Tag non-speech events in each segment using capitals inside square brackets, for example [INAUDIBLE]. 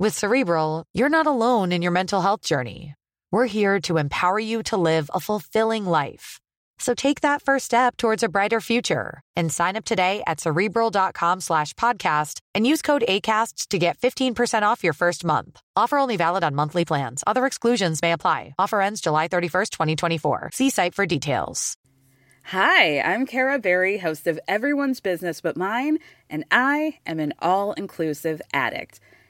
With Cerebral, you're not alone in your mental health journey. We're here to empower you to live a fulfilling life. So take that first step towards a brighter future and sign up today at cerebral.com slash podcast and use code ACAST to get 15% off your first month. Offer only valid on monthly plans. Other exclusions may apply. Offer ends July 31st, 2024. See site for details. Hi, I'm Kara Berry, host of Everyone's Business But Mine, and I am an all inclusive addict.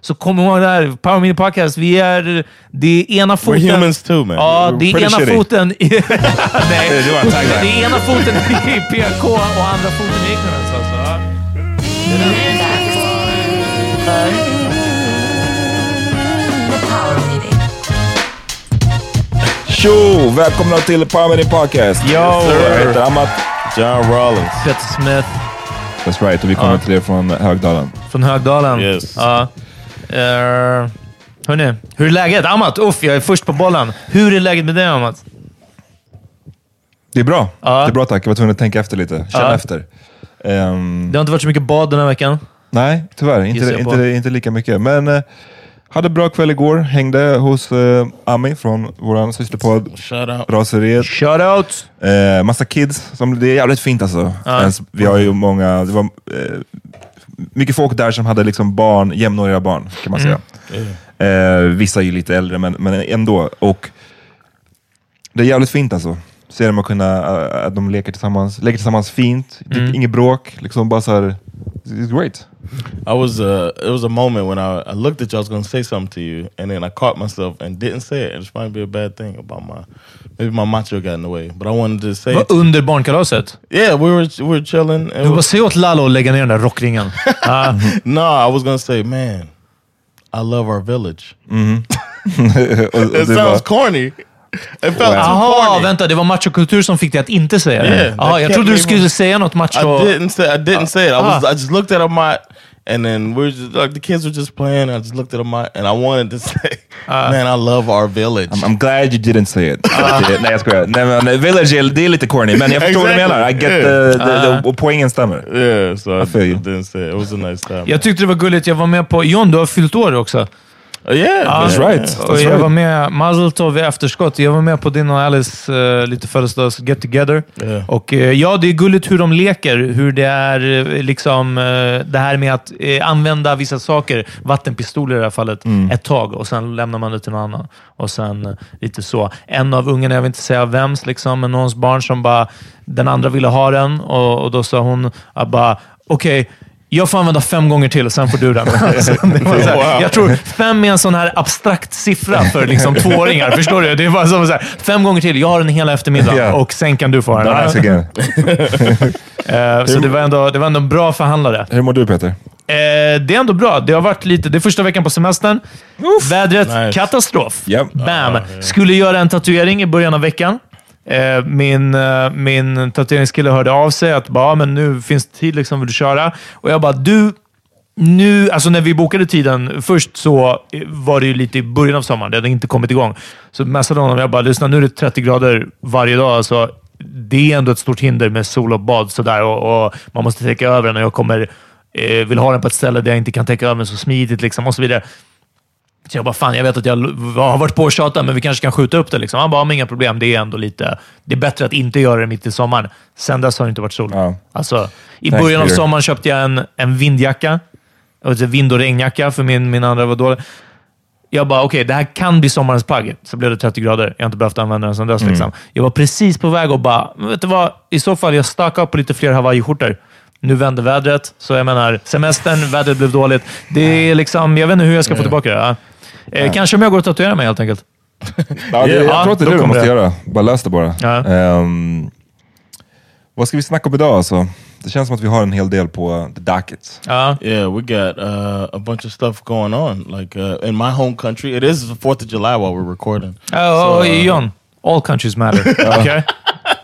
Så kom ihåg det här, Power Mini Podcast, vi är det är ena foten... We're humans too man. Ja, det är pretty ena shitty. foten i... [LAUGHS] Nej, Det är ena foten i PK och andra foten i ignorance alltså. Tjo! Välkomna till Power Mini Podcast. Yo! Jag heter Amat. John Rollins. Peter Smith That's right. Och vi kommer till er från Högdalen. från Högdalen. Yes. Ja. Uh, hörni, hur är läget? Amat, uff, jag är först på bollen. Hur är läget med dig Amat? Det är bra. Ja. Det är bra tack. Jag var tvungen att tänka efter lite. Känna Ja. efter. Ehm, Det har inte varit så mycket bad den här veckan. nej, tyvärr. Inte, inte, inte lika mycket. Men eh, hade bra kväll igår. Hängde hos eh, Ami från vår systerpodd Shout out. Raseriet. Eh, massa kids. Som, det är jävligt fint alltså. Ens- Vi har ju många, det var mycket folk där som hade liksom barn, jämnåriga barn kan man säga. Eh, vissa är ju lite äldre, men, men ändå. Och det är jävligt fint alltså. Se dem att kunna, eh, att de leker tillsammans, leker tillsammans fint. Det- Inget bråk, liksom bara så här, it's great. I was uh it was a moment when I, I looked at you, I was gonna say something to you, and then I caught myself and didn't say it. This might be a bad thing about my maybe my macho got in the way. But I wanted to say to- under barnkalaset. Yeah, we were we were chilling. and Du bara säg åt Lalo att lägga ner den där rockringen. [LAUGHS] Ja. no, I was gonna say, man, I love our village. [LAUGHS] och It sounds var, corny. It felt too Jaha, corny. vänta. Det var machokultur som fick dig att inte säga det. Yeah, jag trodde du skulle säga något macho. I didn't say I didn't say it. I was ah. I just looked at Amat and then we were just like the kids were just playing. I just looked at Amat and I wanted to [LAUGHS] say, Man, I love our village. I'm, I'm glad you didn't say it. Det- Nej jag skojar. Nej, men, Village, är- det är lite corny, men jag förstår vad du Exactly. menar. I get the, the, the, och poängen stämmer. yeah, so I, feel you. didn't say it. It was a nice time. Jag tyckte det var gulligt. Jag var med på... John, du har fyllt år också. Uh, yeah, That's yeah, right. Och That's jag right. var med, Mazel Tov i efterskott. Jag var med på din och Alice uh, lite födelsedags get together. Yeah. Och eh, ja, det är gulligt hur de leker. Hur det är eh, liksom det här med att använda vissa saker, vattenpistoler i det här fallet, Mm. ett tag och sen lämnar man det till någon annan. Och sen lite så. En av ungarna, jag vill inte säga vems, liksom, men någons barn som bara, den andra ville ha den och, och då sa hon ah, bara, okej, jag får använda fem gånger till, sen får du den. Alltså, [LAUGHS] det var så här. Jag tror fem är en sån här abstrakt siffra för liksom tvååringar. Förstår du? Det är bara som så här, fem gånger till. Jag har den hela eftermiddagen och sen kan du få den. Ask again. [LAUGHS] Eh, så det var, ändå, det var ändå en bra förhandlare. Hur mår du Peter? Eh, det är ändå bra. Det har varit lite... Det är första veckan på semestern. Vädret, Nice. katastrof. Japp. Bam! Skulle göra en tatuering i början av veckan. Eh, min, eh, min tatueringskille hörde av sig att bara, men nu finns det tid, liksom, vill du köra? Och jag bara, du, nu, alltså när vi bokade tiden, först så var det ju lite i början av sommaren. Det hade inte kommit igång. Så messade honom jag bara, lyssna nu är det 30 grader varje dag. Alltså, det är ändå ett stort hinder med sol och bad sådär och, och man måste täcka över den och jag kommer, eh, vill ha den på ett ställe där jag inte kan täcka över den så smidigt liksom och så vidare. Så jag bara, fan, jag vet att jag har varit på och tjatat, men vi kanske kan skjuta upp det. Liksom. Han bara, men inga problem. Det är ändå lite... Det är bättre att inte göra det mitt i sommaren. Sen dess har det inte varit sol. Ja. Alltså, I Thanks, början av sommaren köpte jag en, en vindjacka. Alltså vind och regnjacka, för min, min andra var dålig. Jag bara, okej, det här kan bli sommarens plagg. Så blev det 30 grader. Jag har inte behövt använda den sedan dess. Mm. Liksom. Jag var precis på väg och bara, vet du vad? I så fall, jag stakade upp på lite fler hawaiiskjortor. Nu vände vädret, så jag menar, semestern, vädret blev dåligt. Det är liksom, jag vet inte hur jag ska få tillbaka det. Ja. Eh, Kanske om jag går och tatuerar mig helt enkelt. Ja, det, jag Ja, tror att det är det du kommer måste det. göra. Bara lös det bara. Ja. Ehm, vad ska vi snacka om idag alltså? Det känns som att vi har en hel del på the docket. Ja. Yeah, we got uh, a bunch of stuff going on. Like uh, in my home country, it is the Fourth of July while we're recording. Oh, So, uh, John. All countries matter. [LAUGHS] Okej?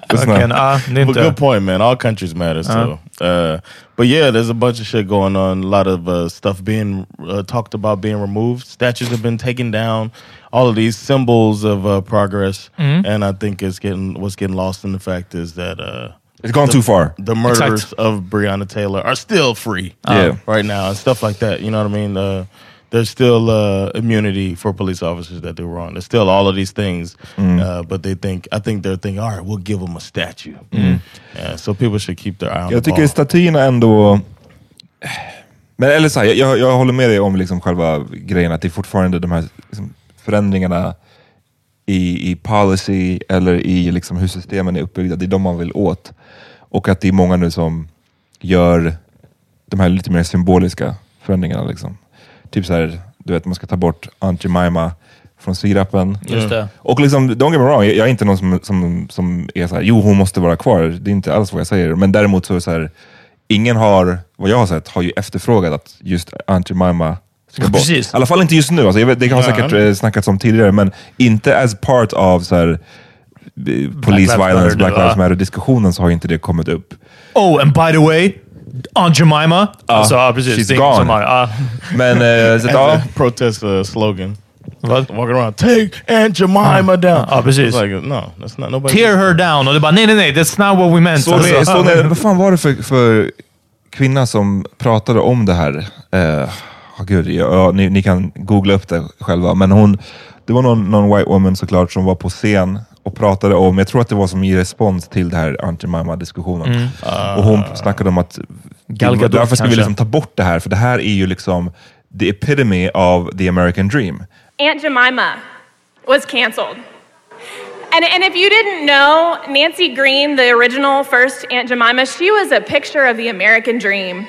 Lyssna. Fucking, ja, But good point, man. All countries matter. So, uh, but yeah, there's a bunch of shit going on. A lot of uh, stuff being uh, talked about being removed. Statues have been taken down. All of these symbols of uh, progress, and I think it's getting what's getting lost in the fact is that uh, It's gone too far. the murderers of Breonna Taylor are still free Yeah. right now and stuff like that. You know what I mean? Uh, there's still uh, immunity for police officers that do wrong. There's still all of these things, uh, but they think I think they're thinking, all right, we'll give them a statue. Yeah, so people should keep their eye on Jag the tycker statyerna ändå... Men eller så här, jag, jag håller med dig om liksom själva grejen, att det är fortfarande de här liksom, förändringarna i, i policy eller i liksom hur systemen är uppbyggda, det är de man vill åt. Och att det är många nu som gör de här lite mer symboliska förändringarna. Liksom. Typ så här, du vet, man ska ta bort Aunt Jemima från sirapen. Just det. Och liksom, don't get me wrong, jag, är inte någon som, som, som är såhär, jo hon måste vara kvar. Det är inte alls vad jag säger. Men däremot så är det så här, ingen har, vad jag har sett, har ju efterfrågat att just Aunt Jemima ska bort. Precis. I alla fall inte just nu. Alltså, vet, det kan ha Ja. säkert eh, snackats om tidigare, men inte as part av så här, eh, police violence, Black. Lives Matter-diskussionen så har inte det kommit upp. Oh, and by the way, Aunt Jemima. alltså, ja, precis. she's gone. som har- ja. [LAUGHS] Men eh, så ja, protest uh, slogan. Vad? Walking around, take Aunt Jemima down. Ja, precis. Like, no, that's not nobody. Tear her down. Och det bara, nej, nej, nej. That's not what we meant. Så, Alltså, så, när, [LAUGHS] vad fan var det för, för kvinna som pratade om det här? Eh, oh, gud, ja, ja, ni, ni kan googla upp det själva. Men hon, det var någon, någon white woman såklart som var på scen och pratade om, jag tror att det var som i respons till det här Aunt Jemima-diskussionen. Och hon snackade om att Gal Gadot, varför ska vi liksom ta bort det här? För det här är ju liksom the epitome of the American dream. Aunt Jemima was canceled. And, and if you didn't know, Nancy Green, the original first Aunt Jemima, she was a picture of the American dream.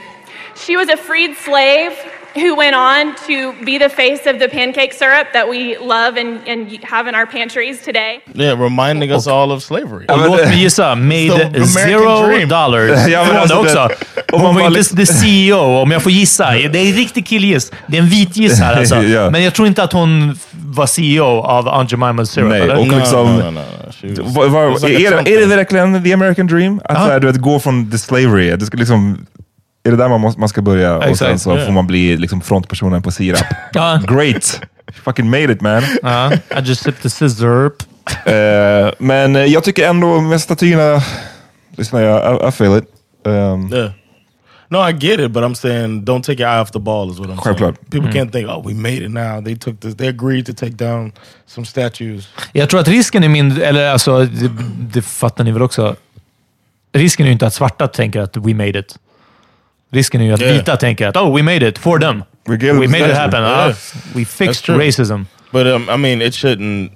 She was a freed slave who went on to be the face of the pancake syrup that we love and, and have in our pantries today. Yeah, reminding us all of slavery. Och låt mig gissa, made zero dream. dollars. [LAUGHS] Ja, men alltså också. Hon man var inte the CEO, om jag får gissa. [LAUGHS] Det är en riktig killgiss. Det är en vitgiss här alltså. [LAUGHS] Ja. Men jag tror inte att hon var CEO av Aunt Jemima's Syrup. Nej, eller? och No, liksom- no, no, no. Was- Var, var, är, är det verkligen the American dream? Att så här, du vet, gå från the slavery, det ska liksom, är det där man, måste, man ska börja och sen så får man bli liksom frontpersonen på sirap? Great! Fucking made it man! Ja, I just sipped the scissor. Eh, men jag tycker ändå med statyerna, lyssna jag, I, I feel it. Um, Yeah. No, I get it, but I'm saying don't take your eye off the ball is what I'm Självklart. saying. People can't think, oh, we made it now. They took this. They agreed to take down some statues. Jag tror att risken är mindre, eller alltså, det, det fattar ni väl också. Risken är ju inte att svarta tänker att we made it. Risken är ju att Yeah. vita tänker att oh, we made it for them. We We made it happen. Yeah. Ah, we fixed racism. But um, I mean, it shouldn't.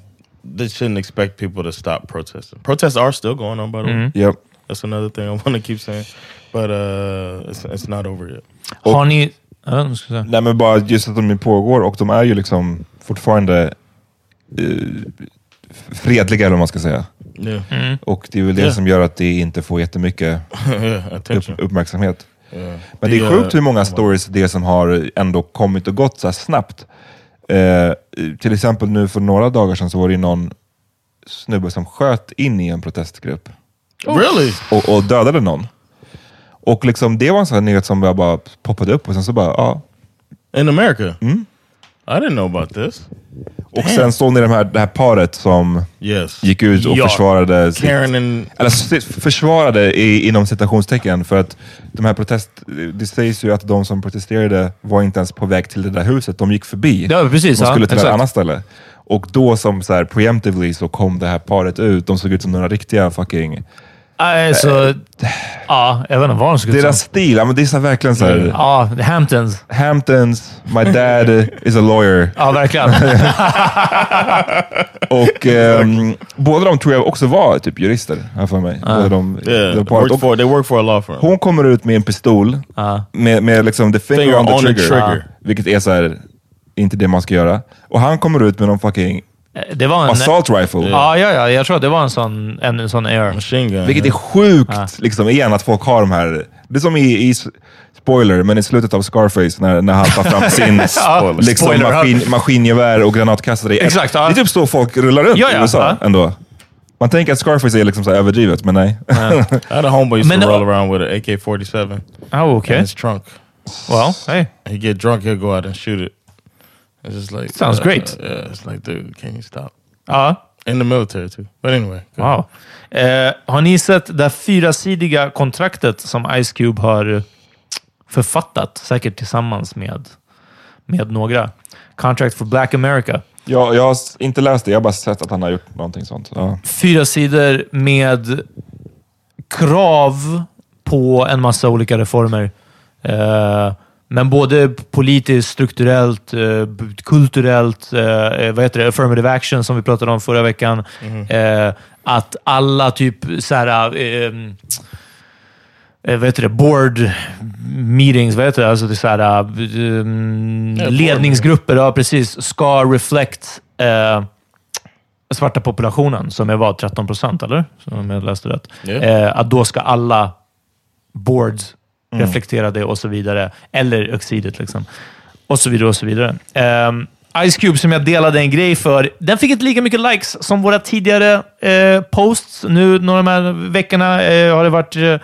They shouldn't expect people to stop protesting. Protests are still going on, by the way. yep. That's another thing I want to keep saying. But uh, it's, it's not over yet. Har ni... Ja, vad ska jag säga? Nej men bara just att de pågår och de är ju liksom fortfarande eh, fredliga eller vad man ska säga. Yeah, Och det är väl det Yeah. som gör att det inte får jättemycket [LAUGHS] yeah, upp, uppmärksamhet. Men det är The, sjukt hur många stories det är som har ändå kommit och gått så snabbt. Eh, till exempel nu för några dagar sedan så var det någon snubbe som sköt in i en protestgrupp Really? och, och dödade någon. Och liksom, det var en sån här nyhet som jag bara poppade upp och sen så bara, ja, In America? Mm. I didn't know about this. Och sen såg ni de här, det här paret som Yes. gick ut och Ja. försvarade Karen and... Eller försvarade i, inom citationstecken för att de här protest... Det sägs ju att de som protesterade var inte ens på väg till det där huset, de gick förbi. Ja, precis. de skulle till ett annat ställe. Och då som så här preemptively så kom det här paret ut, de såg ut som några riktiga fucking... Alltså, ja, jag vet inte vad de skulle Deras säga. stil, ja, men det är så här verkligen så här, Ja, Hamptons. Hamptons, my dad is a lawyer. [LAUGHS] Ja, verkligen. [LAUGHS] Och ehm, båda de tror jag också var typ jurister, här för mig. Båda de, Yeah, de worked for, they work for a law firm. hon kommer ut med en pistol, Ja. med, med liksom the finger, Finger on the on the trigger. trigger. Vilket är så här, inte det man ska göra. Och han kommer ut med någon fucking Det var en... assault rifle. Ja, ja, ja, jag tror att det var en sån, en, en sån gun. Vilket är sjukt, liksom, igen, att folk har de här... Det är som i, i spoiler, men i slutet av Scarface när, när han tar fram sin [LAUGHS] liksom, spoiler. maskin, maskingevär och granatkastare. Exakt, ja. Det är typ så folk rullar runt Ja, i ja, USA ja. ändå. Man tänker att Scarface är liksom så överdrivet, men nej. [LAUGHS] I had a homeboy used Men- to roll around with an AK-47 Oh, okay. in his trunk. Well, hey. He get drunk, he'll go out and shoot it. It's just like Sounds great. yeah, it's like, dude, can you stop? Ja. In the military too. But anyway. Wow. Eh, har ni sett det fyrasidiga kontraktet som Ice Cube har eh, författat? Säkert tillsammans med, med några. Contract for Black America. jag, jag har inte läst det, jag har bara sett att han har gjort någonting sånt. Ja. Fyra sidor med krav på en massa olika reformer. Eh, men både politiskt, strukturellt, eh, kulturellt, eh, vad heter det? affirmative action som vi pratade om förra veckan. Eh, att alla typ så här, eh, eh, vad heter det? Board meetings, vad heter det? Alltså det så här, eh, board ledningsgrupper, ja precis, ska reflect eh, svarta populationen, som är vad, 13 procent, eller? Om jag läste rätt. Yeah. Eh, att då ska alla boards Mm. reflektera det och så vidare. Eller oxidet liksom. Och så vidare och så vidare. Um, Ice Cube, som jag delade en grej för, den fick inte lika mycket likes som våra tidigare eh, posts. Nu, några av de här veckorna eh, har det varit... Eh, eh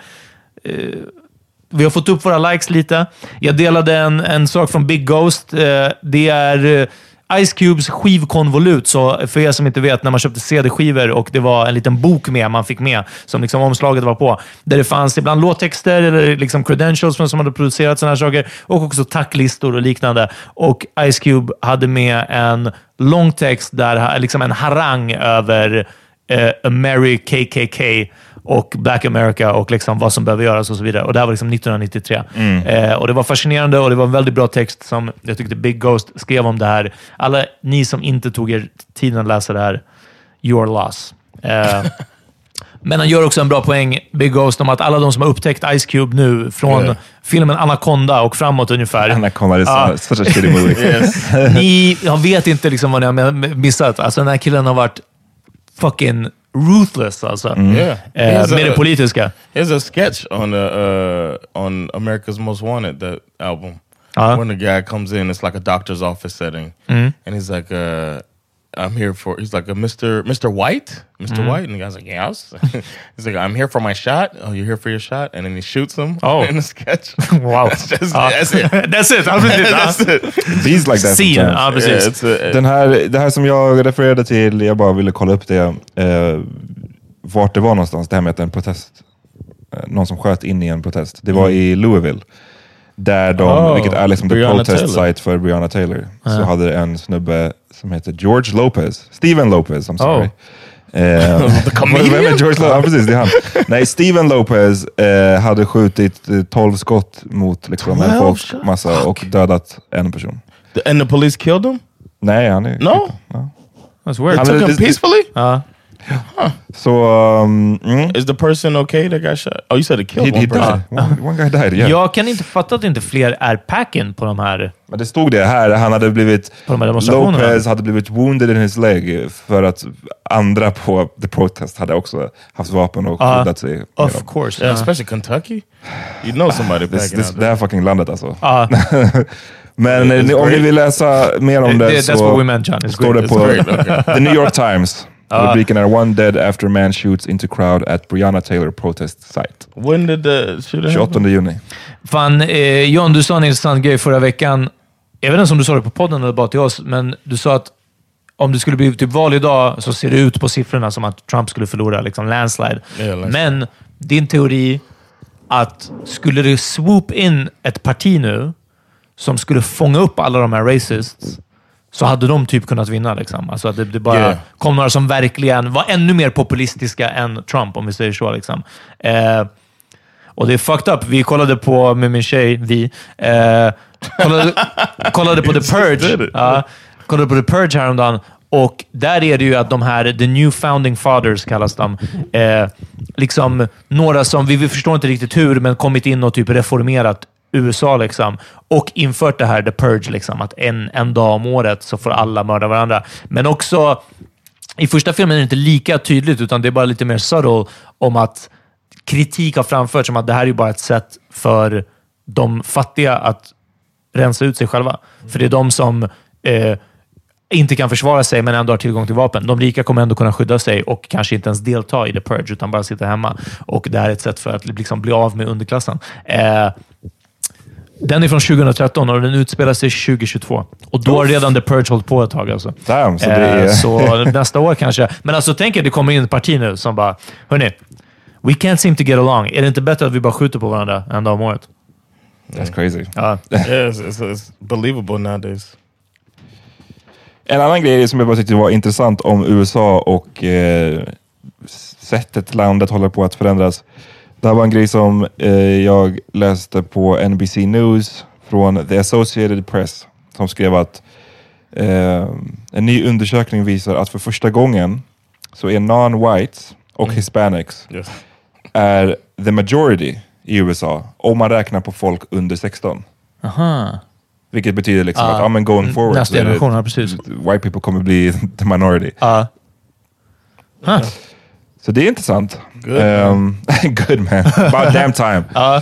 vi har fått upp våra likes lite. Jag delade en, en sak från Big Ghost. Eh, det är eh, Ice Cubes skivkonvolut. Så för er som inte vet, när man köpte CD-skivor och det var en liten bok med man fick med, som liksom omslaget var på, där det fanns ibland låttexter eller liksom credentials från som hade producerat sådana här saker och också tacklistor och liknande. Och Ice Cube hade med en lång text, där, liksom en harang över eh, Mary KKK och Black America och liksom vad som behöver göras och så vidare. Och det här var liksom 1993. Eh, och Det var fascinerande och det var en väldigt bra text som jag tyckte Big Ghost skrev om det här. Alla ni som inte tog er tiden att läsa det här, your loss. Eh, [LAUGHS] men han gör också en bra poäng, Big Ghost, om att alla de som har upptäckt Ice Cube nu från Yeah. filmen Anaconda och framåt ungefär. Anaconda is Ja. uh, such a shitty movie. [LAUGHS] [LAUGHS] Ni, jag vet inte liksom vad ni har missat. Alltså, den här killen har varit fucking ruthless alltså. Yeah. Eh, He's med det a- politiska. There's a sketch on the uh, on America's Most Wanted that album Uh-huh. when the guy comes in. It's like a doctor's office setting, Mm-hmm. and he's like, uh, "I'm here for." He's like a Mister Mister White, mister Mm-hmm. White, and the guy's like, "Yes." [LAUGHS] he's like, "I'm here for my shot." Oh, you're here for your shot, and then he shoots him. Oh. [LAUGHS] in the sketch. [LAUGHS] Wow. that's, just, Ja. that's it. That's it. That's it. He's like that sometimes. Ja, Yeah, precis. it's a, Den här, det här som jag refererade till, jag bara ville kolla upp det, eh, vart det var någonstans, det här med att en protest, eh, någon som sköt in i en protest. Det var i Louisville. Där de, Oh, vilket är liksom the protest Taylor. site för Breonna Taylor, så hade en snubbe som heter George Lopez, Steven Lopez, I'm sorry. Eh, [LAUGHS] comedian? [LAUGHS] vem är George Lopez? Ja, precis, det är han. [LAUGHS] Nej, Steven Lopez eh, hade skjutit eh, 12 skott mot liksom, en 12 folkmassa och dödat en person. the, and the police killed him. Nej, han är... No, That's weird. Han- took det- him peacefully. Ja. Så, um, mm. Is the person okay that got shot? Oh, you said it killed He, he one person. died. One, one guy died, yeah. Jag kan inte fatta att inte fler är packen på de här. Men det stod det här, han hade blivit... På de här? Lopez hade blivit wounded in his leg för att andra på the protest hade också haft vapen och skyddat sig. Of dem. course. Yeah, especially Kentucky. You know somebody This, packing this, out det här fucking landet alltså. Ja. [LAUGHS] Men om ni vill läsa mer om det, Det- så meant, står det på okay. The New York [LAUGHS] Times. Rubriken är One dead after man shoots into crowd at Breonna Taylor protest site. When did the shooting 28 happen? juni. Fan, eh, John, du sa en intressant grej förra veckan. jag vet inte om du sa det på podden eller bara till oss, men du sa att om det skulle bli typ val idag så ser det ut på siffrorna som att Trump skulle förlora liksom landslide. Ja, landslide. Men din teori att skulle det swoop in ett parti nu som skulle fånga upp alla de här racists, så hade de typ kunnat vinna. Liksom. Alltså att det, det bara Yeah. kom några som verkligen var ännu mer populistiska än Trump, om vi säger så. Liksom. Eh, och det är fucked up. Vi kollade på, med min tjej, vi, eh, kollade, [LAUGHS] kollade på The Purge. Ja, kollade på The Purge häromdagen. Och där är det ju att de här, the new founding fathers kallas de, eh, liksom några som, vi, vi förstår inte riktigt hur, men kommit in och typ reformerat USA liksom, och infört det här the purge, liksom, att en, en dag om året så får alla mörda varandra. Men också, i första filmen är det inte lika tydligt, utan det är bara lite mer subtle om att kritik har framförts som att det här är bara ett sätt för de fattiga att rensa ut sig själva. För det är de som eh, inte kan försvara sig, men ändå har tillgång till vapen. De rika kommer ändå kunna skydda sig och kanske inte ens delta i the purge, utan bara sitta hemma. Och det här är ett sätt för att liksom bli av med underklassen. Eh, den är från 2013 och den utspelar sig 2022. Och då har redan The Purge hållit på ett tag. Alltså. Damn, så det Eh, är... så nästa år kanske. Men alltså, tänk er, det kommer in ett parti nu som bara, hörni, we can't seem to get along. Är det inte bättre att vi bara skjuter på varandra en dag om året? That's crazy. Ja. yeah, it's, it's, it's believable nowadays. En annan grej som jag bara tyckte var intressant om USA och eh, sättet landet håller på att förändras. Det här var en grej som eh, jag läste på NBC News från The Associated Press som skrev att eh, en ny undersökning visar att för första gången så är non-whites och hispanics Yes. är the majority i USA om man räknar på folk under 16. Aha. Vilket betyder liksom Ah. att ja, men going forward Nästa det- generation, ja, precis. white people kommer bli [LAUGHS] the minority. Ja. Huh. Så det är intressant. Good, Ehm, [LAUGHS] good man. About [LAUGHS] damn time. Ja. Eh,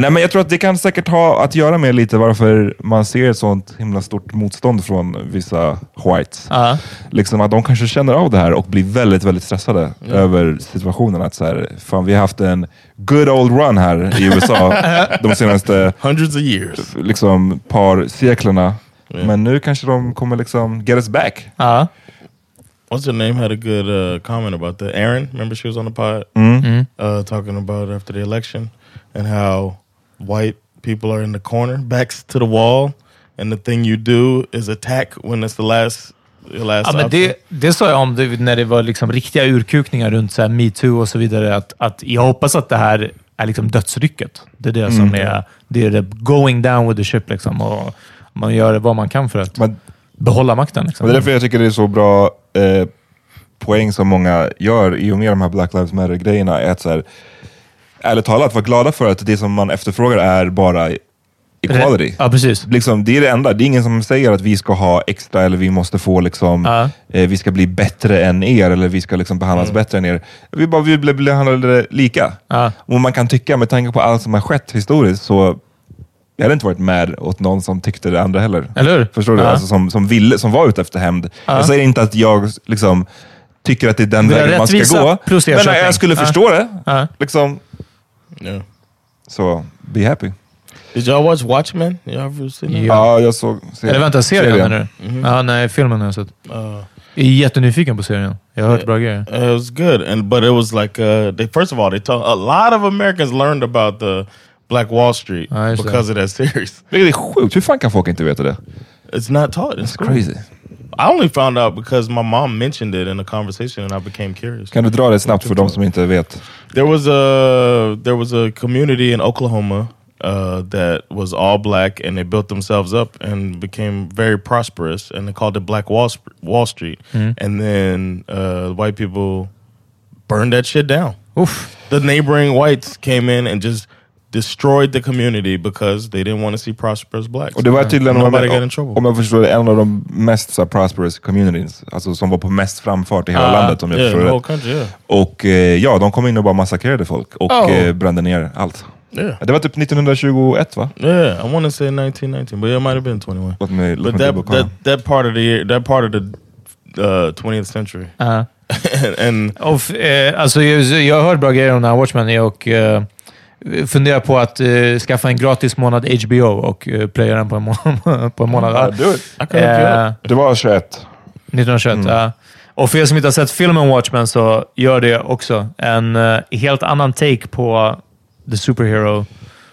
nej, men jag tror att det kan säkert ha att göra med lite varför man ser ett sånt himla stort motstånd från vissa whites. Ja. Liksom att de kanske känner av det här och blir väldigt, väldigt stressade över situationen. Att så här, fan, vi har haft en good old run här i USA [LAUGHS] de senaste Hundreds of years. liksom, par seklerna. Men nu kanske de kommer liksom get us back. What's her name had a good uh, comment about that. Erin, remember she was on the pod uh, talking about after the election and how white people are in the corner, backs to the wall, and the thing you do is attack when it's the last, the last Ja, men option. det, det sa jag om det, när det var liksom riktiga urkukningar runt så här metoo och så vidare. Att, att jag hoppas att det här är liksom dödsrycket. Det är det som är, det är det going down with the ship. Liksom, och man gör vad man kan för att Men, behålla makten. Liksom. det är därför jag tycker det är så bra eh, poäng som många gör i och med de här Black Lives Matter-grejerna. Är att så här, ärligt talat vara glada för att det som man efterfrågar är bara equality. Ja, precis. Liksom, det är det enda. Det är ingen som säger att vi ska ha extra eller vi måste få liksom, Ja. eh, vi ska bli bättre än er eller vi ska liksom behandlas bättre än er. Vi bara vill bli behandlade lika. Ja. Och man kan tycka, med tanke på allt som har skett historiskt, så jag hade inte varit med åt någon som tyckte det andra heller. Eller hur? Förstår du? Ja. Alltså, som, som, ville, som var ute efter hämnd. Ja. Jag säger inte att jag liksom, tycker att det är den vägen man ska gå. plus Men ersättning. jag skulle Ja. förstå det. Ja. Liksom, yeah. så, be happy. Did y'all watch Watchmen? Y'all seen? Ja. Ja, jag såg serien. Eller vänta, serien menar du? Ja, nej, filmen har jag sett. Uh, Jag är jättenyfiken på serien. Jag har hört bra grejer. it was good, and but it was like uh, they first of all they talk. A lot of Americans learned about the Black Wall Street I see. because of that series. Det är sjukt. Hur fan kan folk inte veta det? It's not taught in It's crazy. I only found out because my mom mentioned it in a conversation, and I became curious. Kan du dra det snabbt för de som inte vet? There was a there was a community in Oklahoma uh, that was all black, and they built themselves up and became very prosperous, and they called it Black Wall Sp- Wall Street. And then uh, white people burned that shit down. Uff. The neighboring whites came in and just destroyed the community because they didn't want to see prosperous blacks. Och det var tydligen, om got in jag, trouble. om jag förstår det, en av de mest så prosperous communities. Alltså som var på mest framfart i hela Ah, landet om jag yeah, förstår det. country. Yeah, Och eh, ja, de kom in och bara massakrerade folk och Oh. eh, brände ner allt. yeah, Det var typ 1921 va? yeah. I want to say 1919, but it might have been 21. Låt mig, låt But that, that that part of the year, that part of the uh, 20th century, Ja. [LAUGHS] and, and Och, f- eh, alltså, jag, jag har hört bra grejer om den här Watchmen och eh, funderar på att eh, skaffa en gratis månad HBO och uh, plöja den på en, må [LAUGHS] på en månad. It. Eh, Det var 21. 1921, ja. Och för er som inte har sett filmen Watchmen så gör det också. En helt annan take på the superhero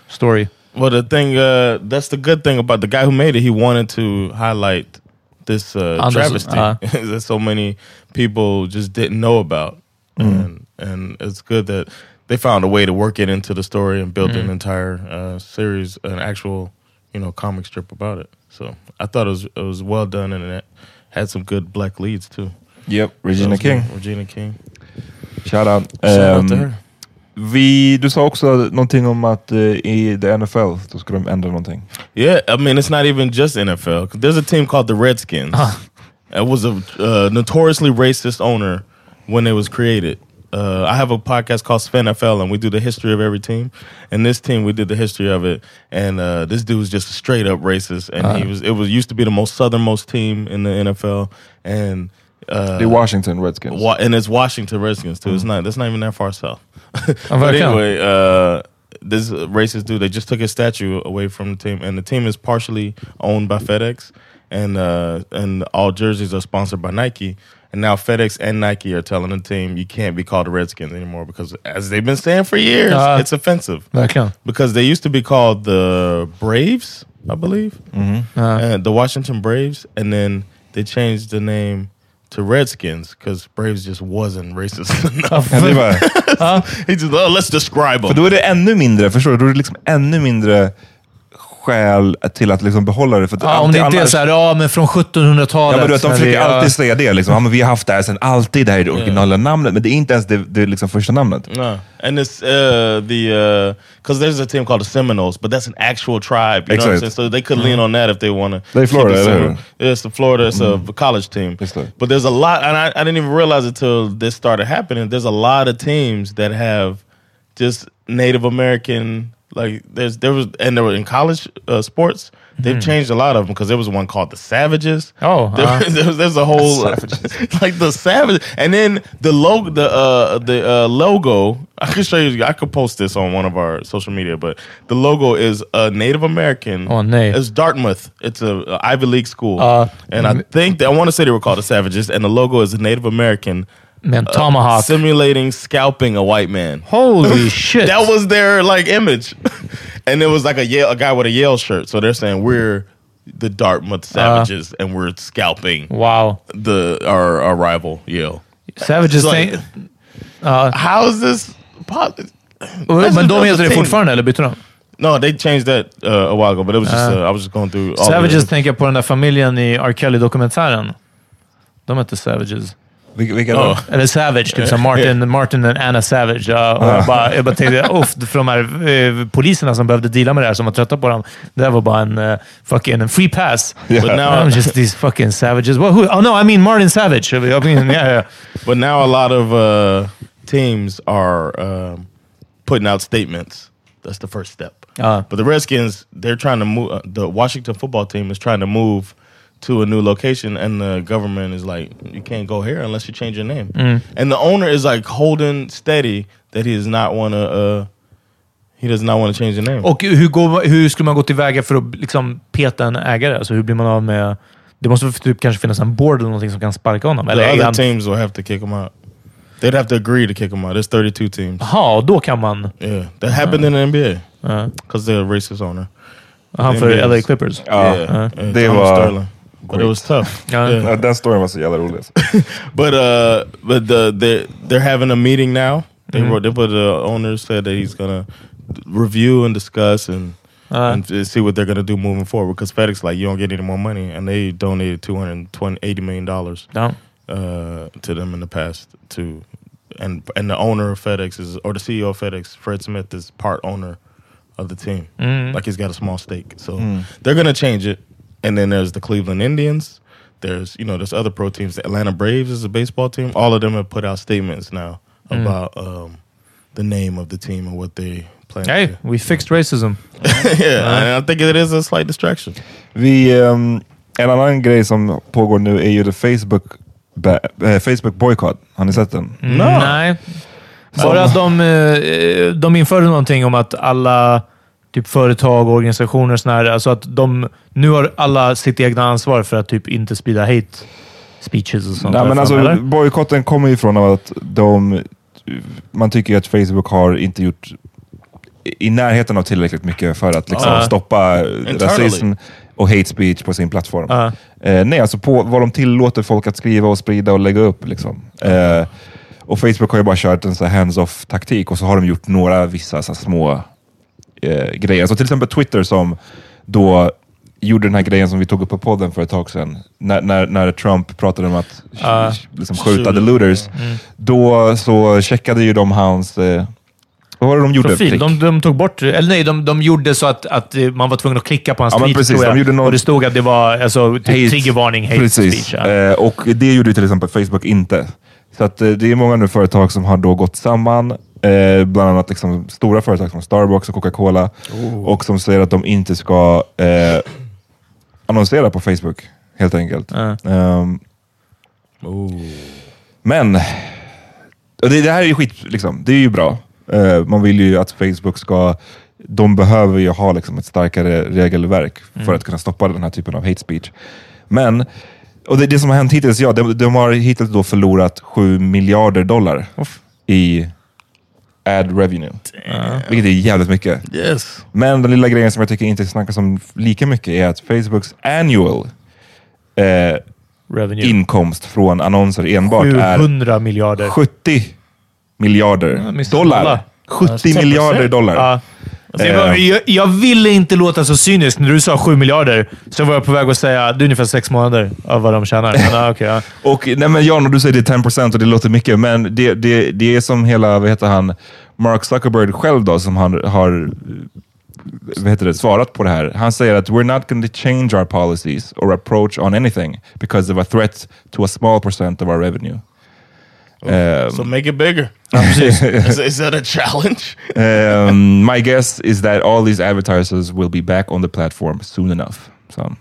story. Well, the thing, uh, that's the good thing about the guy who made it. He wanted to highlight this uh, Anders- travesty uh. [LAUGHS] that so many people just didn't know about, and and it's good that they found a way to work it into the story and build an entire uh, series, an actual, you know, comic strip about it. So I thought it was it was well done and it had some good black leads too. Yep, Regina was King. good. Regina King. Shout out. Shout out to Ehm, her. vi, du sa också någonting om att eh, i the NFL, då ska de ändra någonting. Yeah, I mean, it's not even just NFL. There's a team called the Redskins. It was a uh, notoriously racist owner when it was created. Uh, I have a podcast called Spin FL, and we do the history of every team. And this team, we did the history of it. And uh, this dude was just straight up racist. And he was. It was used to be the most southernmost team in the NFL. And uh, är Washington Redskins. Wa- and it's Washington Redskins too. It's not. That's not even that far south. [LAUGHS] but anyway, uh, this racist dude. They just took his statue away from the team, and the team is partially owned by FedEx, and uh, and all jerseys are sponsored by Nike. And now FedEx and Nike are telling the team you can't be called the Redskins anymore because, as they've been saying for years, Uh. it's offensive. Verkligen. Because they used to be called the Braves, I believe, Uh, and the Washington Braves, and then they changed the name to Redskins because Braves just wasn't racist [LAUGHS] enough. Ja, det var, [LAUGHS] [LAUGHS] he just oh, let's describe för them. då är det ännu mindre, förstår du? Då är det liksom ännu mindre skäl till att liksom behålla det. För att ja, om det inte är annars- såhär, ja men från 1700-talet. Ja, men du vet, de försöker ja. alltid säga det. Liksom. Ja, men vi har haft det här sedan alltid. Det här är det originala namnet. Men det är inte ens det, det liksom första namnet. No, and it's uh, the because there's a team called the Seminoles, but that's an actual tribe. You know what I'm saying? So they could lean on that if they want to. They're Florida, eller Yeah, it's the Florida. It's a college team. Det. But there's a lot, and I, I didn't even realize it till this started happening. There's a lot of teams that have just Native American. Like there's there was and there were in college uh, sports. They've changed a lot of them because there was one called the Savages. Oh, [LAUGHS] There- uh. there's, there's a whole [LAUGHS] [LAUGHS] like the savage, and then the logo, the uh, the uh, logo. I could show you. I could post this on one of our social media, but the logo is a Native American. Oh, nej. It's Dartmouth. It's a, a Ivy League school, Uh, and I think that, I want to say they were called the Savages, and the logo is a Native American Med en tomahawk. simulating scalping a white man. Holy [LAUGHS] shit! That was their like image, [LAUGHS] and it was like a Yale, a guy with a Yale shirt. So they're saying we're the Dartmouth Savages, and we're scalping Wow. the our, our rival Yale. Savages tänk- How is this? po- Men de That's heter det fortfarande, eller bytte de? No, they changed that uh, a while ago, but it was just uh, I was just going through. All Savages the, tänker jag på den där familjen i R. Kelly-dokumentären. De hette Savages. Vilka, vilka Oh. Eller Savage, typ som Martin, Martin och Anna Savage. Ja, och jag, bara, jag bara tänkte, [LAUGHS] uff, för de här eh, poliserna som behövde deala med det här, som var trötta på dem. Det där var bara en uh, fucking en free pass. But now, I'm just these fucking savages. Well, who, oh no, I mean Martin Savage. I mean, yeah, yeah. but now a lot of uh, teams are um, putting out statements. That's the first step. Uh. But the Redskins, they're trying to move. Uh, the Washington football team is trying to move to a new location, and the government is like, you can't go here unless you change your name. And the owner is like holding steady that he does not want to. Uh, he does not want to change the name. Och hur, går, hur skulle man gå tillväga för att liksom peta en ägare? Alltså hur blir man av med... Det måste typ kanske finnas en board eller någonting som kan sparka honom. Eller the är other han... teams will have to kick him out. They'd have to agree to kick him out. There's 32 teams. Jaha, då kan man... Yeah, that happened in the NBA Uh, because they're a racist owner. han för NBA LA Clippers. Ja, yeah, and det var Sterling. But it was tough. [LAUGHS] Yeah. Yeah. Ja, den storyn var så jävla rolig. But uh, but the they they're having a meeting now. They wrote. They put the owner said that he's gonna review and discuss and. Uh, and f- see what they're gonna do moving forward because FedEx like you don't get any more money and they donated 220 80 million dollars ja. uh, to them in the past to and and the owner of FedEx is or the CEO of FedEx Fred Smith is part owner of the team like he's got a small stake so they're gonna change it and then there's the Cleveland Indians there's you know there's other pro teams the Atlanta Braves is a baseball team all of them have put out statements now about um, the name of the team and what they plan Hey, to we fixed racism. [LAUGHS] yeah and I think it is a slight distraction The ehm, en annan grej som pågår nu är ju the Facebook, ba- eh, Facebook boycott. Har ni sett den? No. Nej. Bara att de, eh, de införde någonting om att alla typ företag och organisationer och såna här, alltså att de nu har alla sitt egna ansvar för att typ inte sprida hate speeches och sånt. Nej, men alltså, eller? bojkotten kommer ju ifrån av att de, man tycker att Facebook har inte gjort i närheten av tillräckligt mycket för att liksom, Ja. stoppa Internally. rasism och hate speech på sin plattform. Ja. Eh, nej, alltså på vad de tillåter folk att skriva och sprida och lägga upp. Liksom. Eh, och Facebook har ju bara kört en hands-off taktik och så har de gjort några vissa så här små eh, grejer. Så till exempel Twitter som då gjorde den här grejen som vi tog upp på podden för ett tag sedan. När, när, när Trump pratade om att Ja. liksom, skjuta the looters. Då så checkade ju de hans... Eh, vad var det de gjorde? Profil. De, de tog bort, eller nej, de, de gjorde så att, att man var tvungen att klicka på hans Ja, tweet, precis. tror jag. Och det stod att det var alltså, typ triggervarning, hate Precis. speech. Ja. Eh, och det gjorde till exempel Facebook inte. Så att, eh, det är många nu företag som har då gått samman. Eh, bland annat liksom stora företag som Starbucks och Coca-Cola. Och som säger att de inte ska eh, annonsera på Facebook, helt enkelt. Ja. Ehm, men, och det, det här är ju skit, liksom. det är ju bra. Eh, man vill ju att Facebook ska, de behöver ju ha liksom, ett starkare regelverk för att kunna stoppa den här typen av hate speech. Men, och det, det som har hänt hittills, ja, de, de har hittills då förlorat 7 miljarder dollar i ad revenue. Vilket är jävligt mycket. Yes. Men den lilla grejen som jag tycker inte snackas om lika mycket är att Facebooks annual eh, Revenue. inkomst från annonser enbart är 700 miljarder. 70 miljarder dollar. Dollar. 70 10%. miljarder dollar. Ja. Alltså, jag, Eh. var- jag, jag ville inte låta så cynisk. När du sa 7 miljarder så var jag på väg att säga det är ungefär sex månader av vad de tjänar. Men, okej, ja. [LAUGHS] Och nej men Jan, och du säger det är 10% och det låter mycket, men det, det, det är som hela, vad heter han, Mark Zuckerberg själv då, som han har vad heter det, svarat på det här. Han säger att we're not going to change our policies or approach on anything because of a threat to a small percent of our revenue. Um, So make it bigger. [LAUGHS] is, is that a challenge? um, my guess is that all these advertisers will be back on the platform soon enough. So.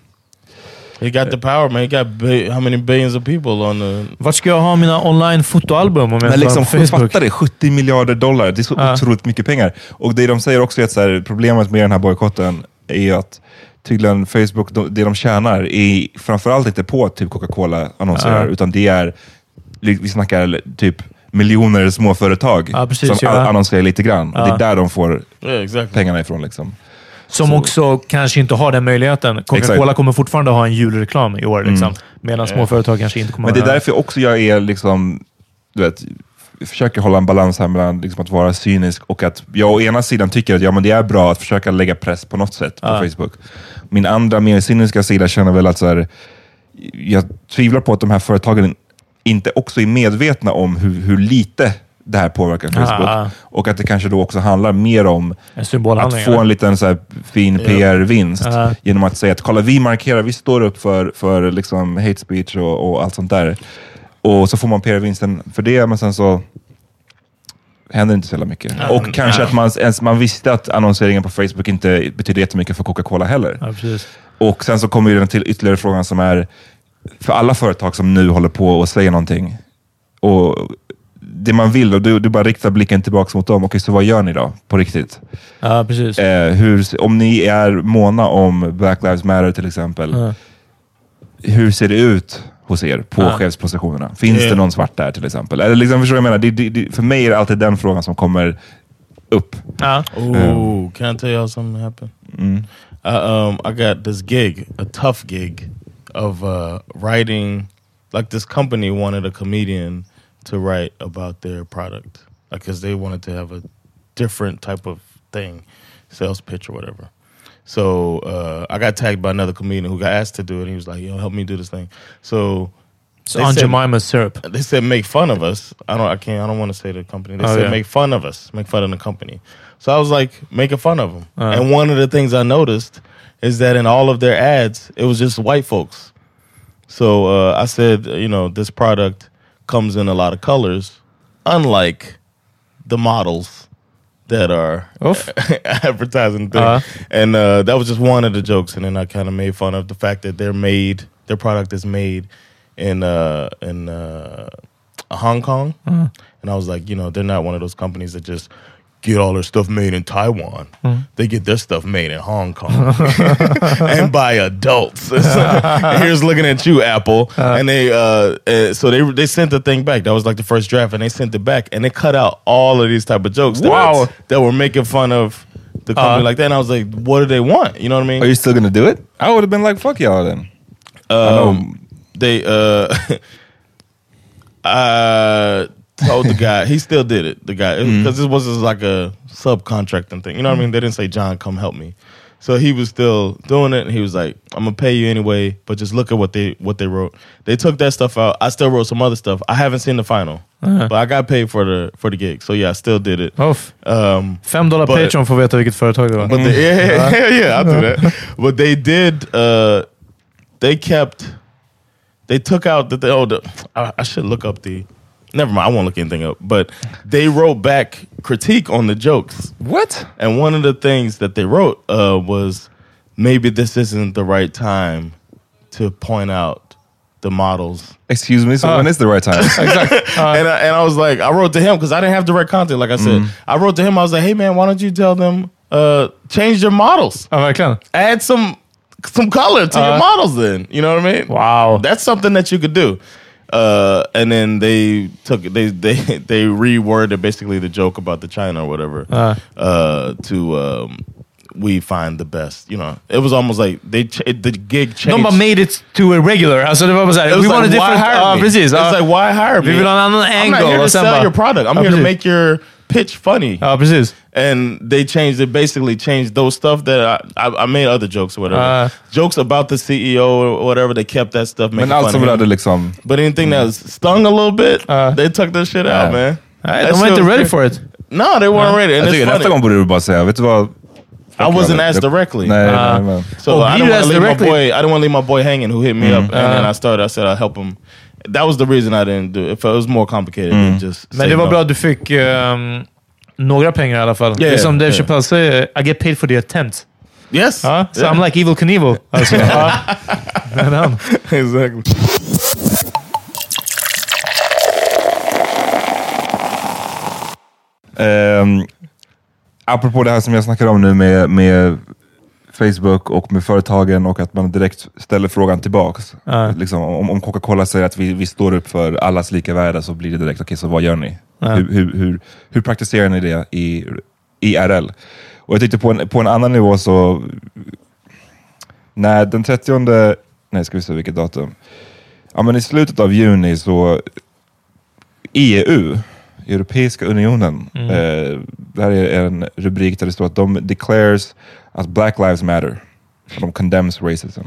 He got the power, man. He got how many billions of people on the. Vart ska jag ha mina online fotoalbum om jag Men liksom, fatta det, 70 miljarder dollar. Det är så Ja. otroligt mycket pengar. Och det de säger också är att så här, problemet med den här bojkotten är att tydligen Facebook, de, det de tjänar är framförallt inte på typ Coca-Cola annonserar, Ja. utan det är, vi snackar typ miljoner småföretag Ja, precis, som ja. annonserar lite grann. Och det Ja. är där de får exactly. pengarna ifrån. Liksom. Som också kanske inte har den möjligheten. Coca-Cola. Mm. kommer fortfarande ha en julreklam i år, liksom. medan små företag kanske inte kommer Men det är därför också jag är liksom, du vet, försöker hålla en balans här mellan liksom att vara cynisk och att jag å ena sidan tycker att ja, men det är bra att försöka lägga press på något sätt på Ja. Facebook. Min andra, mer cyniska sida känner väl att så här, jag tvivlar på att de här företagen inte också är medvetna om hur, hur lite det här påverkar Facebook. Ja. Och att det kanske då också handlar mer om att få en liten så fin PR-vinst Ja. genom att säga att kolla, vi markerar, vi står upp för, för liksom hate speech och, och allt sånt där. Och så får man PR-vinsten för det, men sen så händer inte så jävla mycket. och kanske att man, ens, man visste att annonseringen på Facebook inte betyder jättemycket för Coca-Cola heller. Ja. Och sen så kommer ju den till ytterligare frågan som är, för alla företag som nu håller på och säger någonting, och det man vill, och du, du bara riktar blicken tillbaka mot dem. Okej, så vad gör ni då? På riktigt? Ja, precis. Eh, hur, om ni är måna om Black Lives Matter till exempel, Ja. hur ser det ut hos er på Ja. chefspositionerna? Finns Ja. det någon svart där till exempel? Eller liksom, förstår du vad jag menar? Det, det, det, för mig är det alltid den frågan som kommer upp. Ja. Ooh, can I tell y'all something happened? Mm. I, um, I got this gig, a tough gig, of uh, writing. Like this company wanted a comedian to write about their product, because they wanted to have a different type of thing, sales pitch or whatever. So uh, I got tagged by another comedian who got asked to do it. He was like, "Yo, help me do this thing." So Aunt said- Jemima's syrup. they said make fun of us. I don't. I can't. I don't want to say the company. They Oh, said yeah. make fun of us. Make fun of the company. So I was like making fun of them. Uh. And one of the things I noticed is that in all of their ads, it was just white folks. So uh, I said, you know, this product comes in a lot of colors, unlike the models that are [LAUGHS] advertising. Uh-huh. And uh, that was just one of the jokes. And then I kind of made fun of the fact that they're made, their product is made in uh, in uh, Hong Kong, and I was like, you know, they're not one of those companies that just get all their stuff made in Taiwan. They get their stuff made in Hong [LAUGHS] Kong [LAUGHS] and by adults. [LAUGHS] Here's looking at you, Apple. and they uh, uh, so they they sent the thing back. That was like the first draft, and they sent it back, and they cut out all of these type of jokes. That Wow. that were making fun of the company Uh. like that. And I was like, what do they want? You know what I mean? Are you still gonna do it? I would have been like, fuck y'all then. I know. Um, they uh I told [LAUGHS] oh, the guy he still did it the guy because mm-hmm. this was just like a subcontracting thing you know what I mean mm-hmm. they didn't say John come help me so he was still doing it and he was like I'm gonna pay you anyway but just look at what they what they wrote they took that stuff out I still wrote some other stuff I haven't seen the final uh-huh. but I got paid for the for the gig so yeah I still did it Oh, f- um, fem dollar But- Patreon får veta vilket företag det var. but they, yeah, mm. [LAUGHS] yeah, yeah, yeah, I'll do that. Uh-huh. [LAUGHS] But they did. Uh, they kept. They took out the. Oh, the, I, I should look up the. Never mind. I won't look anything up. But they wrote back critique on the jokes, What? and one of the things that they wrote uh, was maybe this isn't the right time to point out the models Excuse me, so Uh. when is the right time? [LAUGHS] [LAUGHS] and I, and I was like, I wrote to him because I didn't have direct contact. Like I said, I wrote to him. I was like, Hey man, why don't you tell them uh, change your models, Ja, verkligen. add some some color to your models. Then you know what I mean? Wow. that's something that you could do. Uh, and then they took they [LAUGHS] they they reworded basically the joke about the China or whatever Uh. uh, to um, we find the best. You know, it was almost like they ch- the gig changed. Bara made it to a regular. Det var bara såhär, It we was want a different... hire me? precis. It's ja. like, why hire me? Ha en annan I'm angle. not here to sell your product. I'm here to make your pitch funny. Ja, precis. And they changed it, basically changed those stuff that I, I, I made other jokes or whatever. Uh. jokes about the CEO or whatever, they kept that stuff making Men allt fun som of him. liksom... But anything that was stung a little bit, Uh. they took that shit Yeah. out, man. Nej, That de var shit inte ready for it. No, they weren't ready. And Jag it's tycker nästa gång borde du bara säga, vet du vad? I wasn't asked directly. Nej, Uh, nej, men. So Oh, I you didn't want to leave my boy. I didn't want to leave my boy hanging. Who hit me Mm. up, and then Uh. I started. I said I'd help him. That was the reason I didn't do it. It was more complicated Mm. than just. Men det var no. bra att du fick ehm, några pengar i alla fall. det är Yeah, som Dave yeah. Chappelle säger, I get paid for the attempt. Yes. So Yeah. I'm like Evil Knievel. [LAUGHS] Alltså, [LAUGHS] han- exactly. Um, apropå det här som jag snackar om nu med, med Facebook och med företagen och att man direkt ställer frågan tillbaks. Ja. Liksom, om, om Coca-Cola säger att vi, vi står upp för allas lika värde så blir det direkt, okej så vad gör ni? Ja. Hur, hur, hur, hur praktiserar ni det i IRL? Och jag tyckte på en, på en annan nivå så, när den 30, nej ska vi se vilket datum, ja men i slutet av juni så EU, Europeiska unionen, eh, det här är en rubrik där det står att de declares att Black Lives Matter. De condemns racism.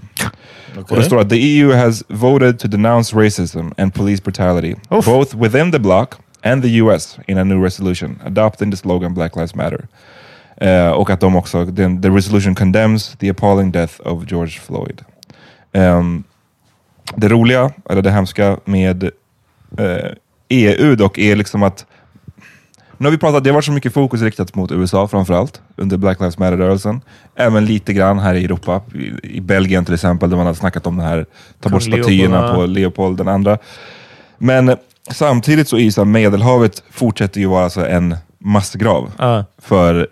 Och det står att the EU has voted to denounce racism and police brutality, Oof. both within the bloc and the US in a new resolution, adopting the slogan Black Lives Matter. Eh, och att de också, den, the resolution condemns the appalling death of George Floyd. Ehm, det roliga, eller det hemska med eh, EU dock är liksom att nu har vi pratat, det har varit så mycket fokus riktat mot USA framförallt under Black Lives Matter-rörelsen. Även lite grann här i Europa, i, i Belgien till exempel, där man har snackat om det här, ta bort statyerna på. Leopold den andra. Men samtidigt så är så Medelhavet fortsätter ju vara så en massgrav Ja. för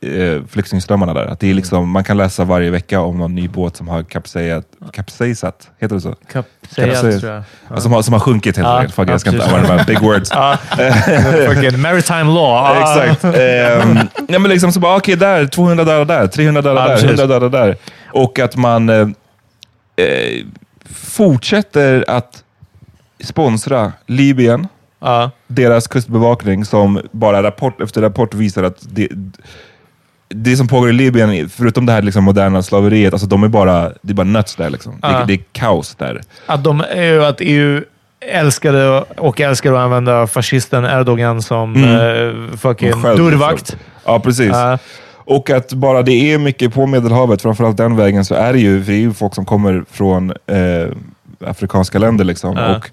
eh, flyktingströmmarna där. Att det är liksom, man kan läsa varje vecka om någon ny båt som har kapsejat, kapsejsat, heter det så? Kapsejat, Kapsejat. tror jag. Ja. Som, har, som har sjunkit helt enkelt. Fuck, ja, jag ska inte använda de här big words. [LAUGHS] Fucking maritime law. [LAUGHS] Exakt. Ehm, ja, men liksom så bara, okej där, 200 dollar där, 300 dollar Ja, där, precis. 100 dollar där. Och att man eh, eh, fortsätter att sponsra Libyen, Ja. deras kustbevakning som bara rapport efter rapport visar att det, det som pågår i Libyen, förutom det här liksom moderna slaveriet, alltså de är bara, det är bara nuts där. Liksom. Ja. Det, det är kaos där. Att, de, att EU älskade och älskar att använda fascisten Erdogan som eh, fucking Själv, dörrvakt. liksom. Ja, precis. Ja. Och att bara det är mycket på Medelhavet, framförallt den vägen, så är det ju, för det är ju folk som kommer från eh, afrikanska länder. Liksom. Och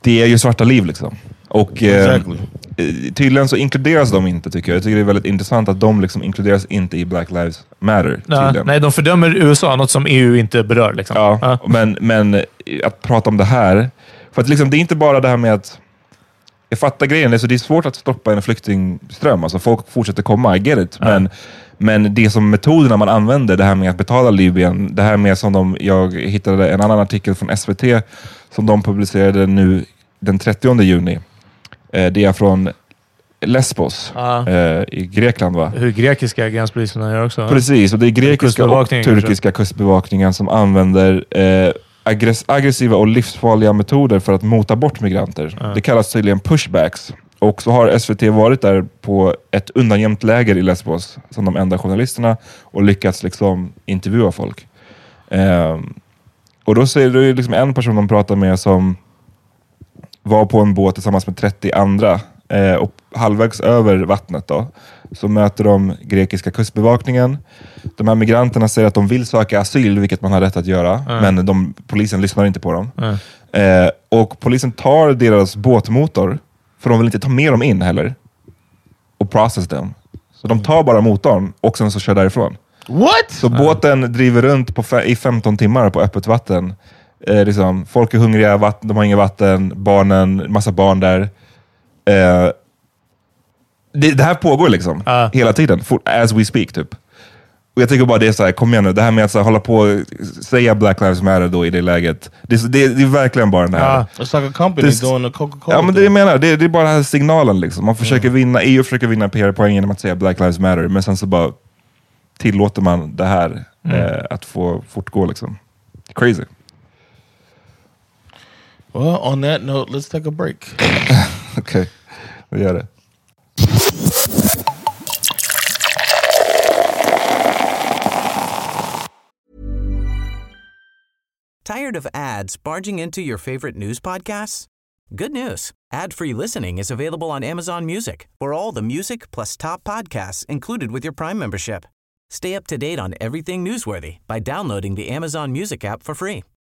det är ju svarta liv. liksom. Och eh, Exactly. Eh, tydligen så inkluderas de inte, tycker jag. Jag tycker det är väldigt intressant att de liksom inkluderas inte i Black Lives Matter. Ja, nej, de fördömer USA, något som EU inte berör. Liksom. Ja, Ja. Men, men att prata om det här, för att liksom, det är inte bara det här med att jag fattar grejen, alltså det är svårt att stoppa en flyktingström. Alltså folk fortsätter komma, I get it. Men, men det som metoderna man använder, det här med att betala Libyen, det här med som de, jag hittade en annan artikel från SVT som de publicerade nu den 30 juni. Eh, det är från Lesbos Ja. eh, i Grekland va? Hur grekiska gränspoliserna gör också. Precis, och det är grekiska och turkiska kustbevakningen som använder eh, aggress- aggressiva och livsfarliga metoder för att mota bort migranter. Det kallas tydligen pushbacks. Och så har SVT varit där på ett undangömt läger i Lesbos som de enda journalisterna och lyckats liksom intervjua folk. Ehm, och då säger det liksom en person de pratar med som var på en båt tillsammans med 30 andra eh, och halvvägs över vattnet då, så möter de grekiska kustbevakningen. De här migranterna säger att de vill söka asyl, vilket man har rätt att göra, men de, polisen lyssnar inte på dem. Eh, och polisen tar deras båtmotor, för de vill inte ta med dem in heller, och process dem. Så de tar bara motorn och sen så kör därifrån. What? Så båten driver runt i 15 timmar på öppet vatten. Eh, liksom, folk är hungriga, vatten, de har inget vatten, barnen, massa barn där. Eh, det, det här pågår liksom Ja. hela tiden, for, as we speak typ. Och jag tycker bara det är så här, kom igen nu, det här med att så här, hålla på och säga Black Lives Matter då i det läget. Det, det, det är verkligen bara den här... Ja. It's like a company This- doing the Coca-Cola Ja men det jag menar, det, det är bara den här signalen liksom. Man försöker vinna, EU försöker vinna PR-poäng genom att säga Black Lives Matter, men sen så bara tillåter man det här eh, att få fortgå liksom. Crazy. Well, on that note, let's take a break. Okej, vi gör det. Tired of ads barging into your favorite news podcasts? Good news. Ad-free listening is available on Amazon Music for all the music plus top podcasts included with your Prime membership. Stay up to date on everything newsworthy by downloading the Amazon Music app for free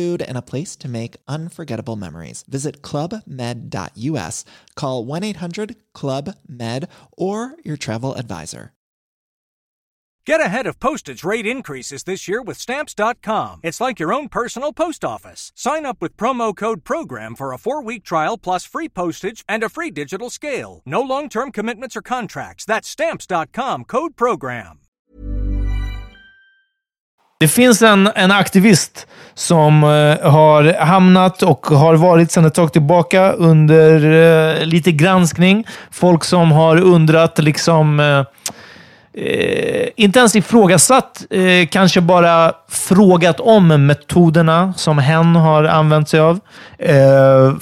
and a place to make unforgettable memories. Visit clubmed.us, call 1 800 Club Med, or your travel advisor. Get ahead of postage rate increases this year with Stamps.com. It's like your own personal post office. Sign up with promo code PROGRAM for a four week trial plus free postage and a free digital scale. No long term commitments or contracts. That's Stamps.com code PROGRAM. Det finns en, en aktivist som eh, har hamnat och har varit sedan ett tag tillbaka under eh, lite granskning. Folk som har undrat, liksom, eh, eh inte ens ifrågasatt, eh, kanske bara frågat om metoderna som hen har använt sig av. Eh,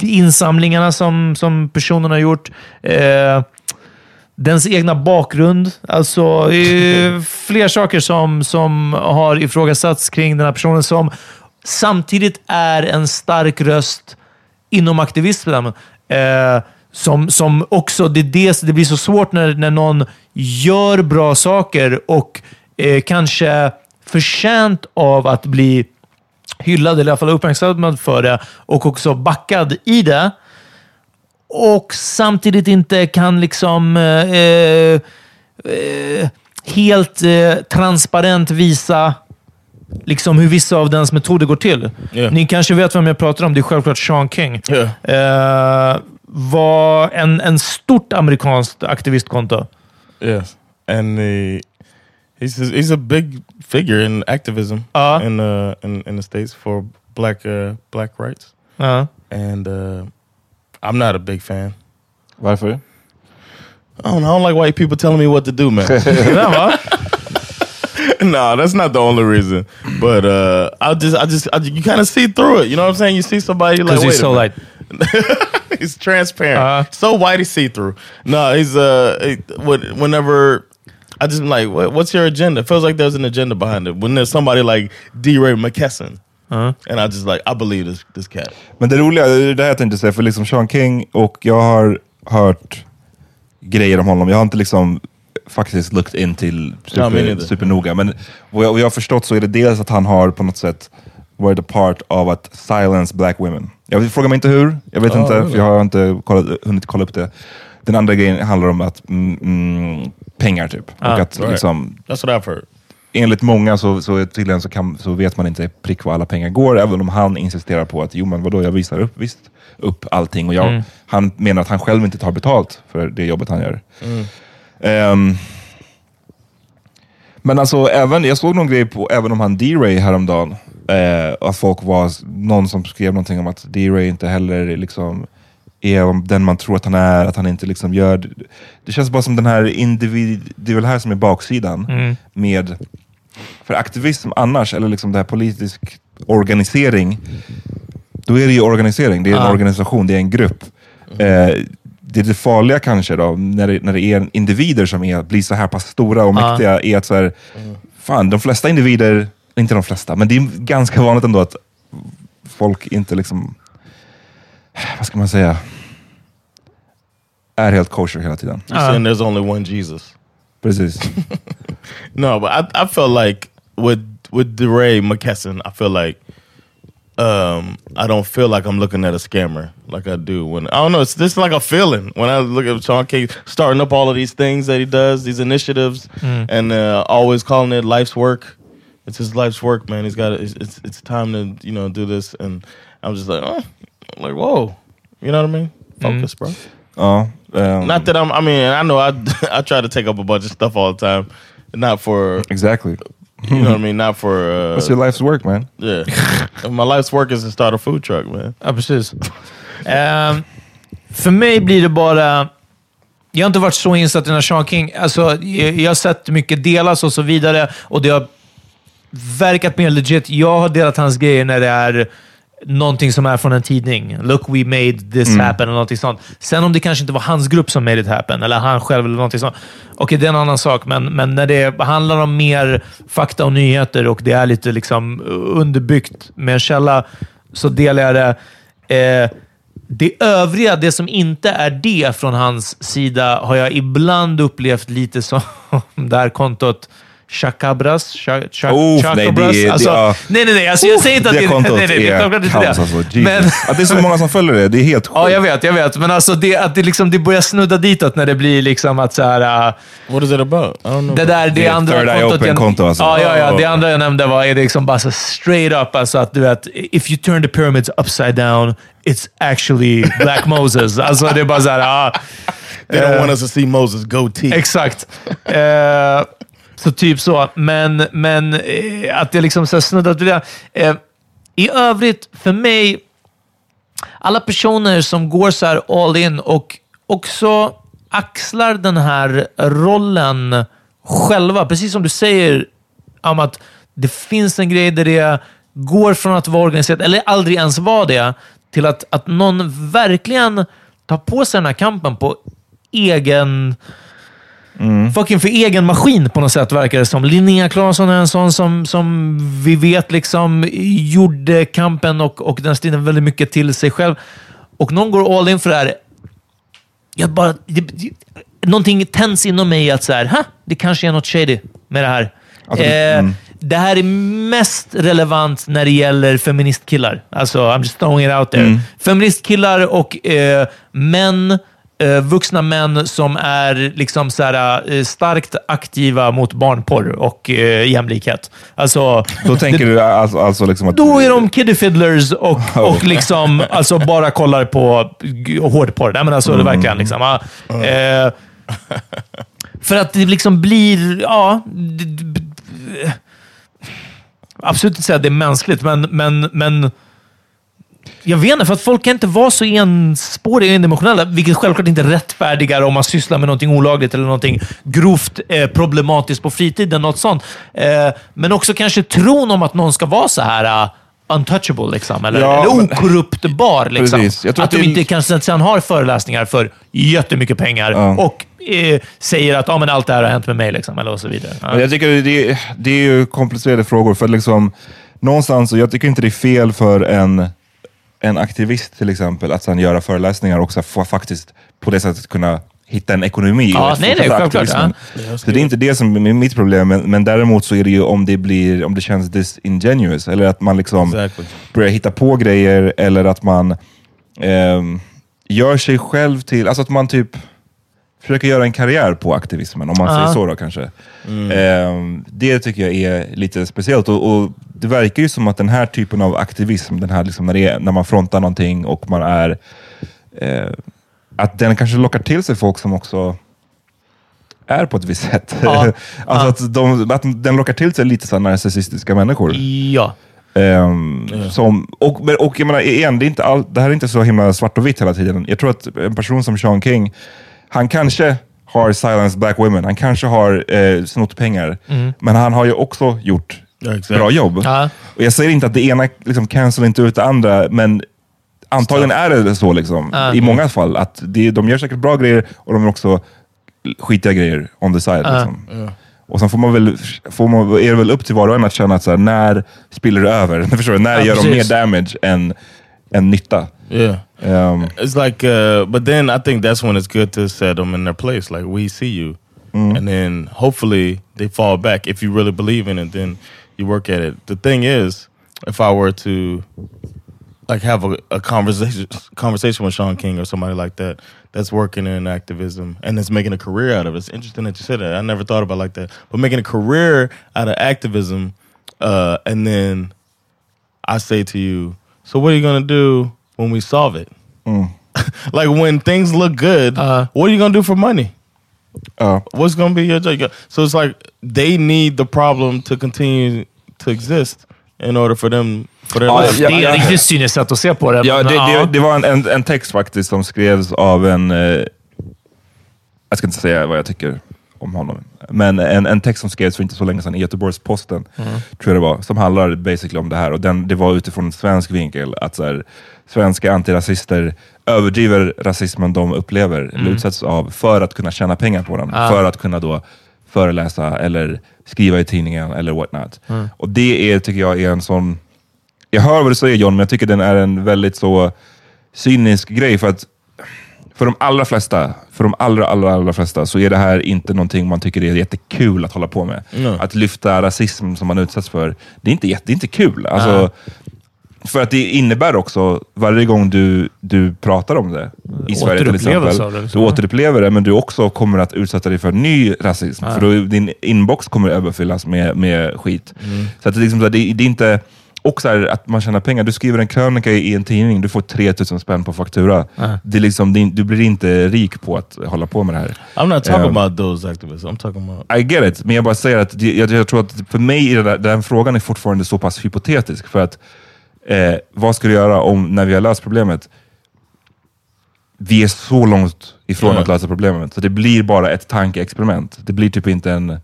insamlingarna som, som personen har gjort. Eh, dens egna bakgrund. Alltså [LAUGHS] fler saker som, som har ifrågasatts kring den här personen som samtidigt är en stark röst inom aktivismen. Eh, som, som också, det, det, det blir så svårt när, när någon gör bra saker och eh, kanske förtjänt av att bli hyllad, eller i alla fall uppmärksammad för det, och också backad i det och samtidigt inte kan liksom eh, eh, helt eh, transparent visa liksom hur vissa av dens metoder går till. Yeah. Ni kanske vet vem jag pratar om. Det är självklart Sean King. Yeah. Eh, var en, en stort amerikanskt aktivistkonto. Yes, and the he's a, he's a big figure in activism Uh. in uh in, in the states for black uh black rights, Ja. and uh, I'm not a big fan. Varför? I don't, know, I don't like white people telling me what to do, man. Den, va? no, that's not the only reason. But uh, I just, I just, I, you kind of see through it. You know what I'm saying? You see somebody you're like, Because wait he's so minute. light. [LAUGHS] he's transparent. Uh-huh. so whitey see through. No, he's uh, it- what- whenever I just like, what, what's your agenda? It feels like there's an agenda behind it. When there's somebody like D-Ray McKesson, Uh-huh. and I just like, I believe this this cat. Men det roliga, det är det här jag tänkte säga, för liksom Sean King och jag har hört grejer om honom. Jag har inte liksom faktiskt looked in till Ja, super, neither. supernoga. Men vad jag, vad jag har förstått så är det dels att han har på något sätt varit a part av att silence black women. Jag frågar mig inte hur, jag vet Ah, inte, really? för jag har inte kollat, hunnit kolla upp det. Den andra grejen handlar om att mm, mm, pengar typ. Ah, och att right. liksom, That's what I've heard. Enligt många så, så, tydligen så, kan, så vet man inte prick vad alla pengar går, även om han insisterar på att jo men vadå, jag visar upp, visst, upp allting. Och jag, Mm. Han menar att han själv inte tar betalt för det jobbet han gör. Ehm, men alltså, även, jag såg någon grej på, även om han D-Ray häromdagen, eh, att folk var, någon som skrev någonting om att D-Ray inte heller liksom är den man tror att han är, att han inte liksom gör... Det känns bara som den här individ... Det är väl här som är baksidan Mm. med... För aktivism annars, eller liksom det här politisk organisering, då är det ju organisering. Det är en organisation, det är en grupp. Eh, det, är det farliga kanske då, när det, när det är individer som är, blir så här pass stora och mäktiga, är att så här, fan, de flesta individer, inte de flesta, men det är ganska vanligt ändå att folk inte liksom, vad ska man säga, är helt kosher hela tiden. You're saying there's only one Jesus. Precis. [LAUGHS] No, but I, I feel like with with DeRay McKesson, I feel like um, I don't feel like I'm looking at a scammer like I do when I don't know. It's just like a feeling when I look at Sean King starting up all of these things that he does, these initiatives, and uh, always calling it life's work. It's his life's work, man. He's got it's, it's it's time to you know do this, and I'm just like, oh, like whoa, you know what I mean? Focus, bro. Ja, ehm, Not that I'm. I mean, I know I [LAUGHS] I try to take up a bunch of stuff all the time, not for exactly. you know what I mean, not for uh, What's your life's work man? yeah. [LAUGHS] My life's work is to start a food truck, man. Ja, precis. Ehm, för mig blir det bara... Jag har inte varit så insatt i den här Sean King. Alltså, jag, jag har sett mycket delas och så vidare och det har verkat mer legit. Jag har delat hans grejer när det är någonting som är från en tidning. Look, we made this happen eller någonting sånt. Sen om det kanske inte var hans grupp som made it happen, eller han själv eller någonting sånt. Okej, det är en annan sak, men, men när det handlar om mer fakta och nyheter och det är lite liksom underbyggt med en källa, så delar jag det. Eh, det övriga, det som inte är det från hans sida, har jag ibland upplevt lite som [LAUGHS] det här kontot Chacabras. Cha, cha, Oh, nej, det alltså, det- ja. nej, nej, nej. Alltså, jag säger inte att det det, kontot nej, nej, det är inte kaos det. alltså. Jesus. Men, Att det är så många som följer det, det är helt [LAUGHS] ja, sjukt. jag vet, jag vet. Men alltså det, att det, liksom, det börjar snudda ditåt när det blir liksom att så här... äh, What is it about? I don't know. det där, det, Det andra Third Eye kontot... jag- Open-konto, alltså. Ja, ja, ja. Det Oh. andra jag nämnde var är det liksom bara så straight up, alltså att du vet, if you turn the pyramids upside down, it's actually Black [LAUGHS] Moses. Alltså det är bara så här... ah, they don't eh, want us to see Moses goatee. Exakt. Eh, så typ så. Men, men eh, att jag liksom så snuddat vid det. Eh, I övrigt, för mig, alla personer som går så här all in och också axlar den här rollen själva. Precis som du säger om att det finns en grej där det går från att vara organiserat, eller aldrig ens var det, till att, att någon verkligen tar på sig den här kampen på egen... Fucking för egen maskin på något sätt verkar det som. Linnea Claesson är en sån som, som vi vet liksom gjorde kampen och, och den striden väldigt mycket till sig själv. Och någon går all in för det här. Jag bara, det, det, någonting tänds inom mig att så här, "Ha, det kanske är något shady med det här. Alltså, eh, mm. Det här är mest relevant när det gäller feministkillar. Alltså, I'm just throwing it out there. Mm. Feministkillar och eh, män, vuxna män som är liksom så här, eh, starkt aktiva mot barnporr och eh, jämlikhet. Alltså, Då tänker du alltså, alltså liksom att... då är de kiddie fiddlers och, [LAUGHS] och liksom, alltså bara kollar på hårdporr. Nej, men alltså det verkligen liksom. ja. Eh, för att det liksom blir, ja... Absolut inte säga att det är mänskligt, men, men, men jag vet inte, för att folk kan inte vara så enspåriga och endimensionella, vilket självklart inte rättfärdigar om man sysslar med någonting olagligt eller någonting grovt eh, problematiskt på fritiden. Något sånt. Eh, men också kanske tron om att någon ska vara så här uh, untouchable, liksom, eller, Ja, eller men- okorruptbar. Liksom. Precis. Jag tror Att att de inte kanske sen har föreläsningar för jättemycket pengar Ja. och eh, säger att ah, men allt det här har hänt med mig, liksom, eller och så vidare. Ja. Men jag tycker det, det är ju komplicerade frågor, för liksom, någonstans, jag tycker inte det är fel för en, en aktivist till exempel att sen göra föreläsningar och så få faktiskt på det sättet kunna hitta en ekonomi Ja, i nej, nej, självklart. Ja. Så det är inte det som är mitt problem, men, men däremot så är det ju om det, blir, om det känns disingenuous, eller att man liksom Exactly. börjar hitta på grejer, eller att man ehm, gör sig själv till, alltså att man typ försöker göra en karriär på aktivismen, om man Ja. säger så då kanske. Ehm, det tycker jag är lite speciellt. Och, och Det verkar ju som att den här typen av aktivism, den här liksom när, är, när man frontar någonting och man är... Eh, att den kanske lockar till sig folk som också är på ett visst sätt. Ja. [LAUGHS] alltså Att, de, att den lockar till sig lite så narcissistiska människor. Ja. Ehm, som, och, och jag menar, igen, det, är inte all, det här är inte så himla svart och vitt hela tiden. Jag tror att en person som Sean King, han kanske har silenced black women, han kanske har eh, snott pengar, men han har ju också gjort Ja, bra jobb. Ja. Och jag säger inte att det ena liksom, cancel inte ut det andra, men antagligen är det så liksom, Ja. i många fall. att det, De gör säkert bra grejer och de gör också skitiga grejer on the side. Liksom. Och sen får man väl, får man, är det väl upp till var och en att känna att så här, när spiller det över? [LAUGHS] Förstår du? När Ja, gör de mer precis. damage än, än nytta? Yeah. Um, It's like, uh, but then I think that's when it's good to set them in their place. Like we see you, and then hopefully they fall back. If you really believe in it, then you work at it. The thing is, if I were to like have a, a conversation conversation with Sean King or somebody like that that's working in activism and that's making a career out of it. It's interesting that you said that. I never thought about it like that. But making a career out of activism, uh, and then I say to you, so what are you gonna do when we solve it? [LAUGHS] like when things look good, Uh. what are you gonna do for money? ja. What's gonna be your job? So it's like they need the problem to continue to exist in order for them for their Ja, life. ja, Det är ett riktigt cyniskt sätt att se på det. Ja, det, det, det var en, en, en text faktiskt som skrevs av en... Eh, jag ska inte säga vad jag tycker om honom, men en, en text som skrevs för inte så länge sedan i Göteborgs-Posten, tror jag det var, som handlar basically om det här. Och den, det var utifrån en svensk vinkel, att så här, svenska antirasister överdriver rasismen de upplever, eller utsätts av, för att kunna tjäna pengar på den. För att kunna då föreläsa eller skriva i tidningen eller what not. Och det är, tycker jag är en sån jag hör vad du säger John, men jag tycker den är en väldigt så cynisk grej. För att för de allra flesta, för de allra, allra, allra flesta, så är det här inte någonting man tycker är jättekul att hålla på med. Att lyfta rasism som man utsätts för, det är inte, jätte, det är inte kul. Alltså, För att det innebär också, varje gång du, du pratar om det i Sverige till exempel, det, du liksom. återupplever det, men du också kommer att utsätta dig för ny rasism. För då, din inbox kommer överfyllas med, med skit. Så att det, liksom, det, det är inte... Och så här, att man tjänar pengar. Du skriver en krönika i en tidning, du får 3000 spänn på faktura. Det är liksom, du blir inte rik på att hålla på med det här. I'm not talking Um, about those activists. I'm talking about I get it, men jag bara säger att jag, jag tror att för mig är där, den frågan är fortfarande så pass hypotetisk. För att eh, vad ska du göra om, när vi har löst problemet? Vi är så långt ifrån Ja. att lösa problemet, så det blir bara ett tankeexperiment. Det blir typ inte en...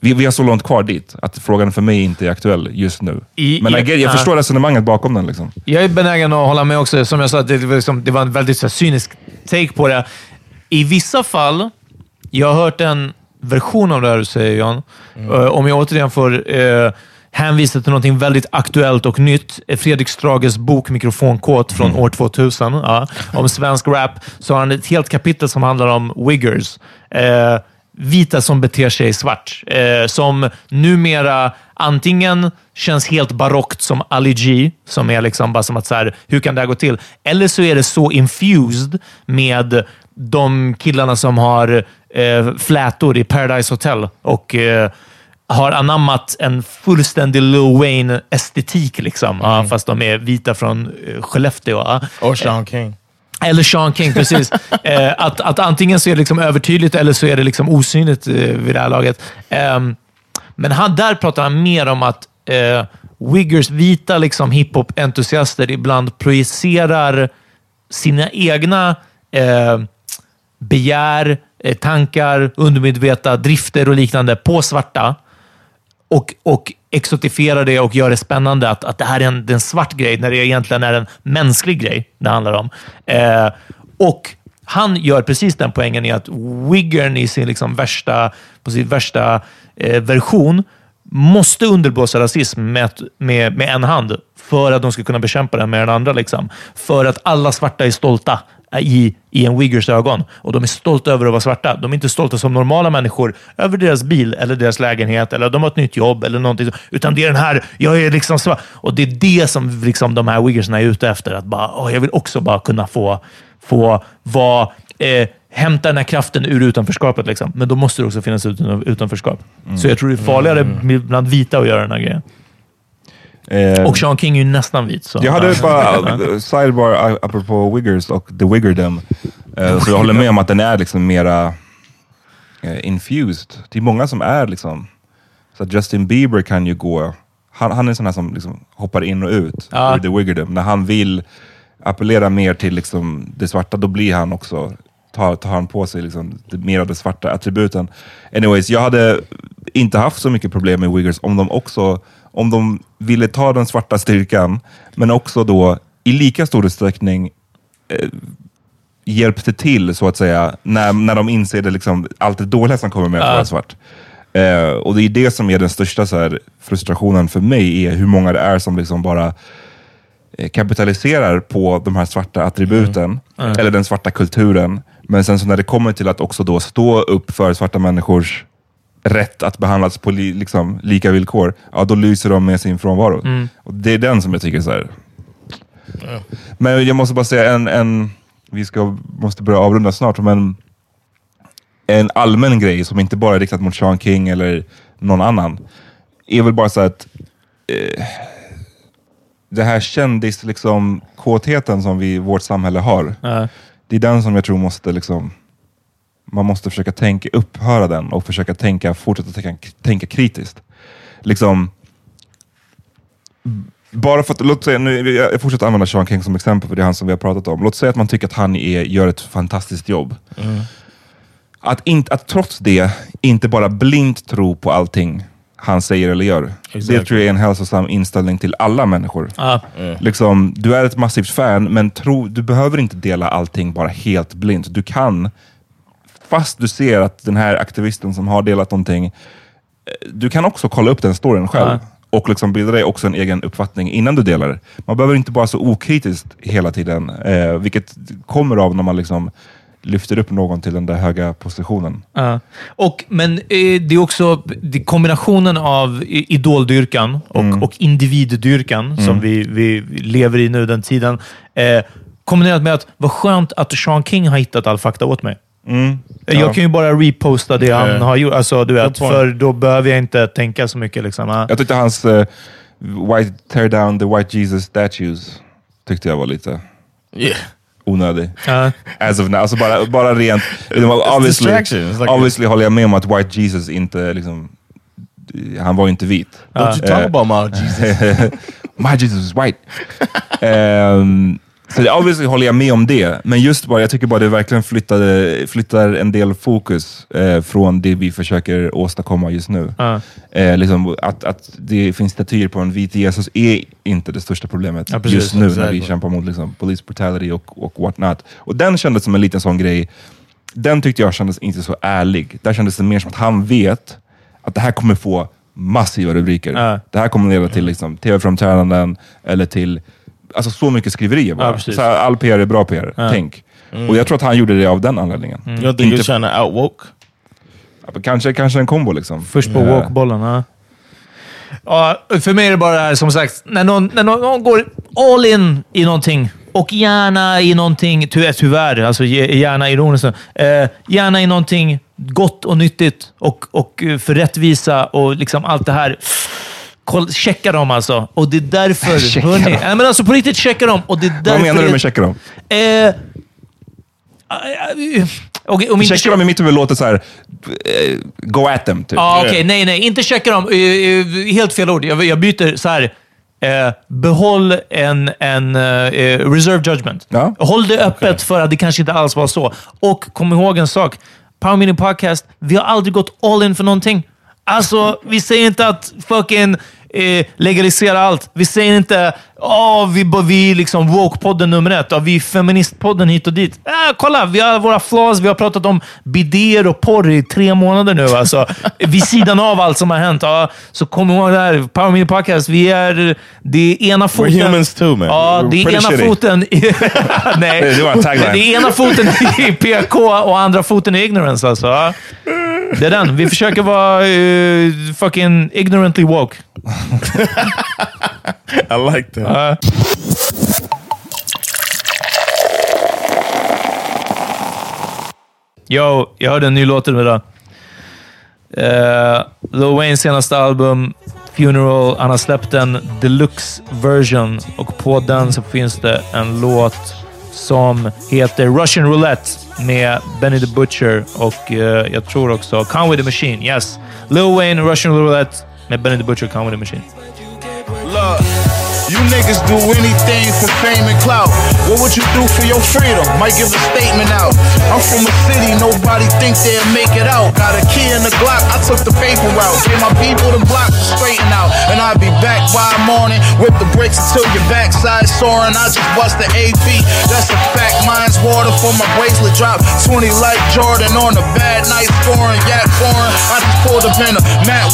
Vi, vi har så långt kvar dit, att frågan för mig inte är aktuell just nu. I- men I jag ja. förstår resonemanget bakom den. Liksom. Jag är benägen att hålla med också. Som jag sa, det liksom, det var en väldigt så här, cynisk take på det. I vissa fall, jag har hört en version av det här du säger John. Mm. Eh, om jag återigen får uh, hänvisa till något väldigt aktuellt och nytt. Eh, Fredrik Strages bok Mikrofonkåt från Mm. år 2000 ja, om svensk rap. Så har han ett helt kapitel som handlar om wiggers. Eh, vita som beter sig svart. Eh, som numera antingen känns helt barockt som Ali G, som är liksom bara som att så här, hur kan det här gå till? Eller så är det så infused med de killarna som har eh, flätor i Paradise Hotel och eh, har anammat en fullständig Lil Wayne-estetik, liksom. Ja, fast de är vita från eh, Skellefteå. Ja. or Sean King. Eller Sean King, precis. [LAUGHS] eh, att, att antingen så är det liksom övertydligt eller så är det liksom osynligt eh, vid det här laget. Ehm, men han, där pratar han mer om att eh, Wiggers, vita liksom hiphop-entusiaster, ibland projicerar sina egna eh, begär, eh, tankar, undermedvetna drifter och liknande på svarta och, och exotifierar det och gör det spännande att, att det här är en, det är en svart grej när det egentligen är en mänsklig grej det handlar om. Eh, och han gör precis den poängen i att Wiggern i sin liksom värsta, på sin värsta eh, version måste underblåsa rasism med, med, med en hand för att de ska kunna bekämpa den med den andra. Liksom. För att alla svarta är stolta i, i en Wiggers ögon. Och de är stolta över att vara svarta. De är inte stolta som normala människor över deras bil eller deras lägenhet eller de har ett nytt jobb eller någonting. Utan det är den här, jag är liksom svart. Och det är det som liksom de här Wiggersna är ute efter. Att bara, åh, jag vill också bara kunna få, få vara eh, hämta den här kraften ur utanförskapet. Liksom. Men då måste det också finnas utan, utanförskap. Mm. Så jag tror det är farligare mm. bland vita att göra den här grejen. Eh, och Sean King är ju nästan vit. Så. Jag hade bara [LAUGHS] sidebar apropå Wiggers och The Wiggerdom. Eh, så jag håller med om att den är liksom mera eh, infused. Det är många som är liksom... Så Justin Bieber kan ju gå... Han, han är en sån här som liksom hoppar in och ut ur The Wiggerdom. När han vill appellera mer till liksom det svarta, då blir han också tar, tar han på sig liksom mer av de svarta attributen. Anyways, jag hade inte haft så mycket problem med Wiggers om de också om de ville ta den svarta styrkan, men också då i lika stor utsträckning eh, hjälpte till, så att säga, när, när de inser det, liksom, allt det dåliga som kommer med att vara svart. Eh, och det är det som är den största så här, frustrationen för mig, är hur många det är som liksom bara eh, kapitaliserar på de här svarta attributen, mm. Mm. eller den svarta kulturen. Men sen så när det kommer till att också då stå upp för svarta människors rätt att behandlas på li, liksom, lika villkor, ja då lyser de med sin frånvaro. Mm. Och det är den som jag tycker är så här. Ja. Men jag måste bara säga en, en vi ska, måste börja avrunda snart, men en allmän grej som inte bara är riktad mot Sean King eller någon annan, är väl bara så att eh, det här kändis liksom, kåtheten som vi, vårt samhälle har, äh. det är den som jag tror måste liksom man måste försöka tänka, upphöra den och försöka tänka, fortsätta tänka, tänka kritiskt. Liksom, bara för att, låt säga, nu, jag fortsätter använda Sean King som exempel, för det är han som vi har pratat om. Låt säga att man tycker att han är, gör ett fantastiskt jobb. Mm. Att, inte, att trots det inte bara blint tro på allting han säger eller gör. Exactly. Det tror jag är en hälsosam inställning till alla människor. Ah. Mm. Liksom, du är ett massivt fan, men tro, du behöver inte dela allting bara helt blint. Du kan fast du ser att den här aktivisten som har delat någonting, eh, du kan också kolla upp den storyn själv. Ja. och liksom bilda dig också en egen uppfattning innan du delar det. Man behöver inte vara så okritiskt hela tiden, eh, vilket kommer av när man liksom lyfter upp någon till den där höga positionen. Ja. Och, men eh, det är också det är kombinationen av idoldyrkan och, mm. och individdyrkan mm. som vi, vi lever i nu, den tiden. Eh, kombinerat med att vad skönt att Sean King har hittat all fakta åt mig. Mm. Jag kan ju bara reposta det han har gjort, alltså, du vet, för då behöver jag inte tänka så mycket. Liksom. Jag tyckte hans uh, white, tear down the white Jesus statues tyckte jag var lite yeah. onödig. Uh. As of now. Alltså bara, bara rent... obviously, like obviously håller jag med om att white Jesus inte liksom, han var inte vit. Don't you talk about my Jesus. [LAUGHS] my Jesus is white. um, [LAUGHS] Så det, obviously håller jag med om det, men just bara, jag tycker bara det verkligen flyttade, flyttar en del fokus eh, från det vi försöker åstadkomma just nu. Uh. Eh, liksom, att, att det finns statyer på en vit Jesus är inte det största problemet ja, precis, just nu när vi kämpar mot liksom, police brutality och, och what not. Och den kändes som en liten sån grej, den tyckte jag kändes inte så ärlig. Där kändes det mer som att han vet att det här kommer få massiva rubriker. Uh. Det här kommer leda till liksom, tv-framträdanden eller till alltså, så mycket skriverier bara. Ja, så här, all PR är bra PR, ja. tänk. Mm. Och jag tror att han gjorde det av den anledningen. Mm. Jag tänker känna outwoke. Ja, kanske, kanske en kombo liksom. Först på woke-bollen, ja. För mig är det bara det här, som sagt, när någon, när någon går all in i någonting och gärna i någonting, ty tyvärr, alltså gärna ironiskt, eh, gärna i någonting gott och nyttigt och, och för rättvisa och liksom allt det här Koll, checka dem alltså. Och det är därför... [LAUGHS] checka hörni, dem. Nej, men alltså på riktigt, checka dem. Och det är därför Vad menar du med checka dem? Eh, eh, Okay, om checka dem i mitt huvud låter såhär, uh, go at them. Typ. Ah, okay. Nej, nej, inte checka dem. Uh, helt fel ord. Jag, jag byter så här. Uh, behåll en, en reserve judgment. Ja. Håll det öppet okay. för att det kanske inte alls var så. Och kom ihåg en sak. Power Meeting Podcast, vi har aldrig gått all in för någonting. Alltså, vi säger inte att fucking eh, legalisera allt. Vi säger inte Åh, vi, vi liksom woke-podden nummer ett. Ja, vi är feministpodden hit och dit. Äh, kolla, vi har våra flaws. Vi har pratat om bidéer och porr i tre månader nu. Alltså, [LAUGHS] vid sidan av allt som har hänt. Ja, så kom ihåg det här. Power Media Podcast. Vi är... Det är ena foten... We're humans too, man. Ja, det är ena shitty. foten... i- [LAUGHS] Nej. Det är ena foten i PK och andra foten i ignorance. Alltså. [LAUGHS] Det är den. Vi försöker vara eh, fucking ignorantly woke. [LAUGHS] I like that. Ja. Yo, jag hörde en ny låt idag. Uh, Lil Waynes senaste album, Funeral, han har släppt en deluxe version och på den så finns det en låt som heter Russian Roulette med Benny the Butcher och uh, jag tror också Conway the Machine. Yes, Lil Wayne, Russian Roulette med Benny the Butcher, Conway the Machine. You niggas do anything for fame and clout. What would you do for your freedom? Might give a statement out. I'm from a city, nobody think they'll make it out. Got a key in the Glock, I took the paper route. Gave my people the block to straighten out. And I'll be back by morning. Whip the brakes until your backside soaring. I just bust the AP. That's a fact. Mine's water for my bracelet drop. 20 like Jordan on a bad night scoring. Yak foreign. I just pulled up in a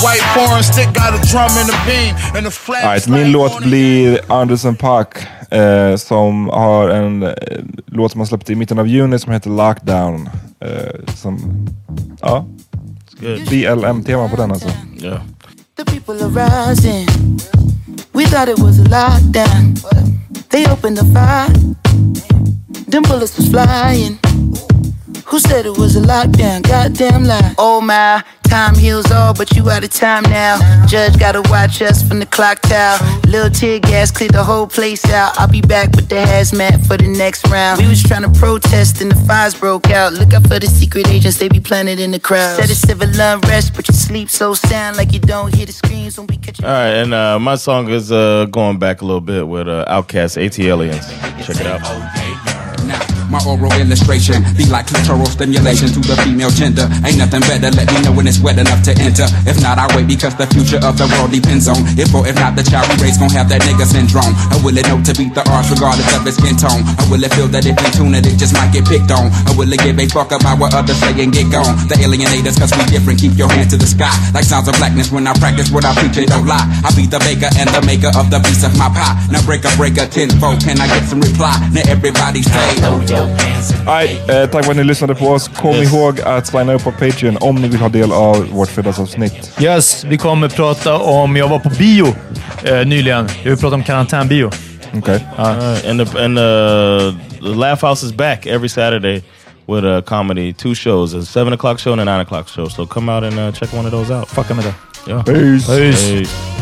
matte white foreign. Stick got a drum in the beam. And the flag. Alright, min låt blir Anderson Paak eh, som har en eh, låt som han släppte i mitten av juni som heter Lockdown. Eh, som, ja. BLM-tema på den alltså. Yeah. The people are rising. We thought it was a lockdown. They opened the fire. Them bullets was flying. Who said it was a lockdown? Goddamn lie. Oh my, time heals all, but you out of time now. Judge gotta watch us from the clock tower. Little tear gas cleared the whole place out. I'll be back with the hazmat for the next round. We was trying to protest and the fires broke out. Look out for the secret agents, they be planted in the crowd. Said it's civil unrest, but you sleep so sound like you don't hear the screams when we catch you. All right, and uh, my song is uh, going back a little bit with uh, Outkast, AT Aliens. Check it out. My oral illustration be like clitoral stimulation to the female gender. Ain't nothing better, let me know when it's wet enough to enter. If not, I wait because the future of the world depends on if or if not the child we raise gon' have that nigga syndrome. Or will it know to beat the odds regardless of its skin tone? Or will it feel that if we tune it, it just might get picked on? Or will it give a fuck about what others say and get gone? The alienators, cause we different, keep your hand to the sky. Like sounds of blackness when I practice what I preach and don't lie. I be the baker and the maker of the piece of my pie. Now break a breaker tenfold, can I get some reply? Now everybody say, Alright, eh, tack för att ni lyssnade på oss. Kom ihåg att signa upp på Patreon om ni vill ha del av vårt fredagsavsnitt. Yes, vi kommer prata om... Jag var på bio eh, nyligen. Jag vill prata om karantänbio. Okej. Uh, and the, and uh, the Laugh House is back every Saturday with a comedy, two shows, a seven o'clock show and a nine o'clock show. So come out and uh, check one of those out. Fucka med det. Yeah. Peace. Peace. Head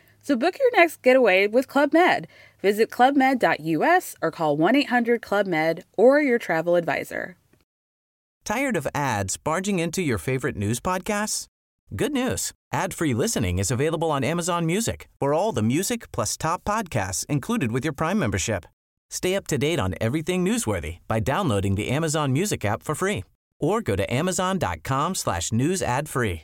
So book your next getaway with Club Med. Visit clubmed.us or call 1 800 Club Med or your travel advisor. Tired of ads barging into your favorite news podcasts? Good news. Ad-free listening is available on Amazon Music for all the music plus top podcasts included with your Prime membership. Stay up to date on everything newsworthy by downloading the Amazon Music app for free or go to amazon.com slash news ad free.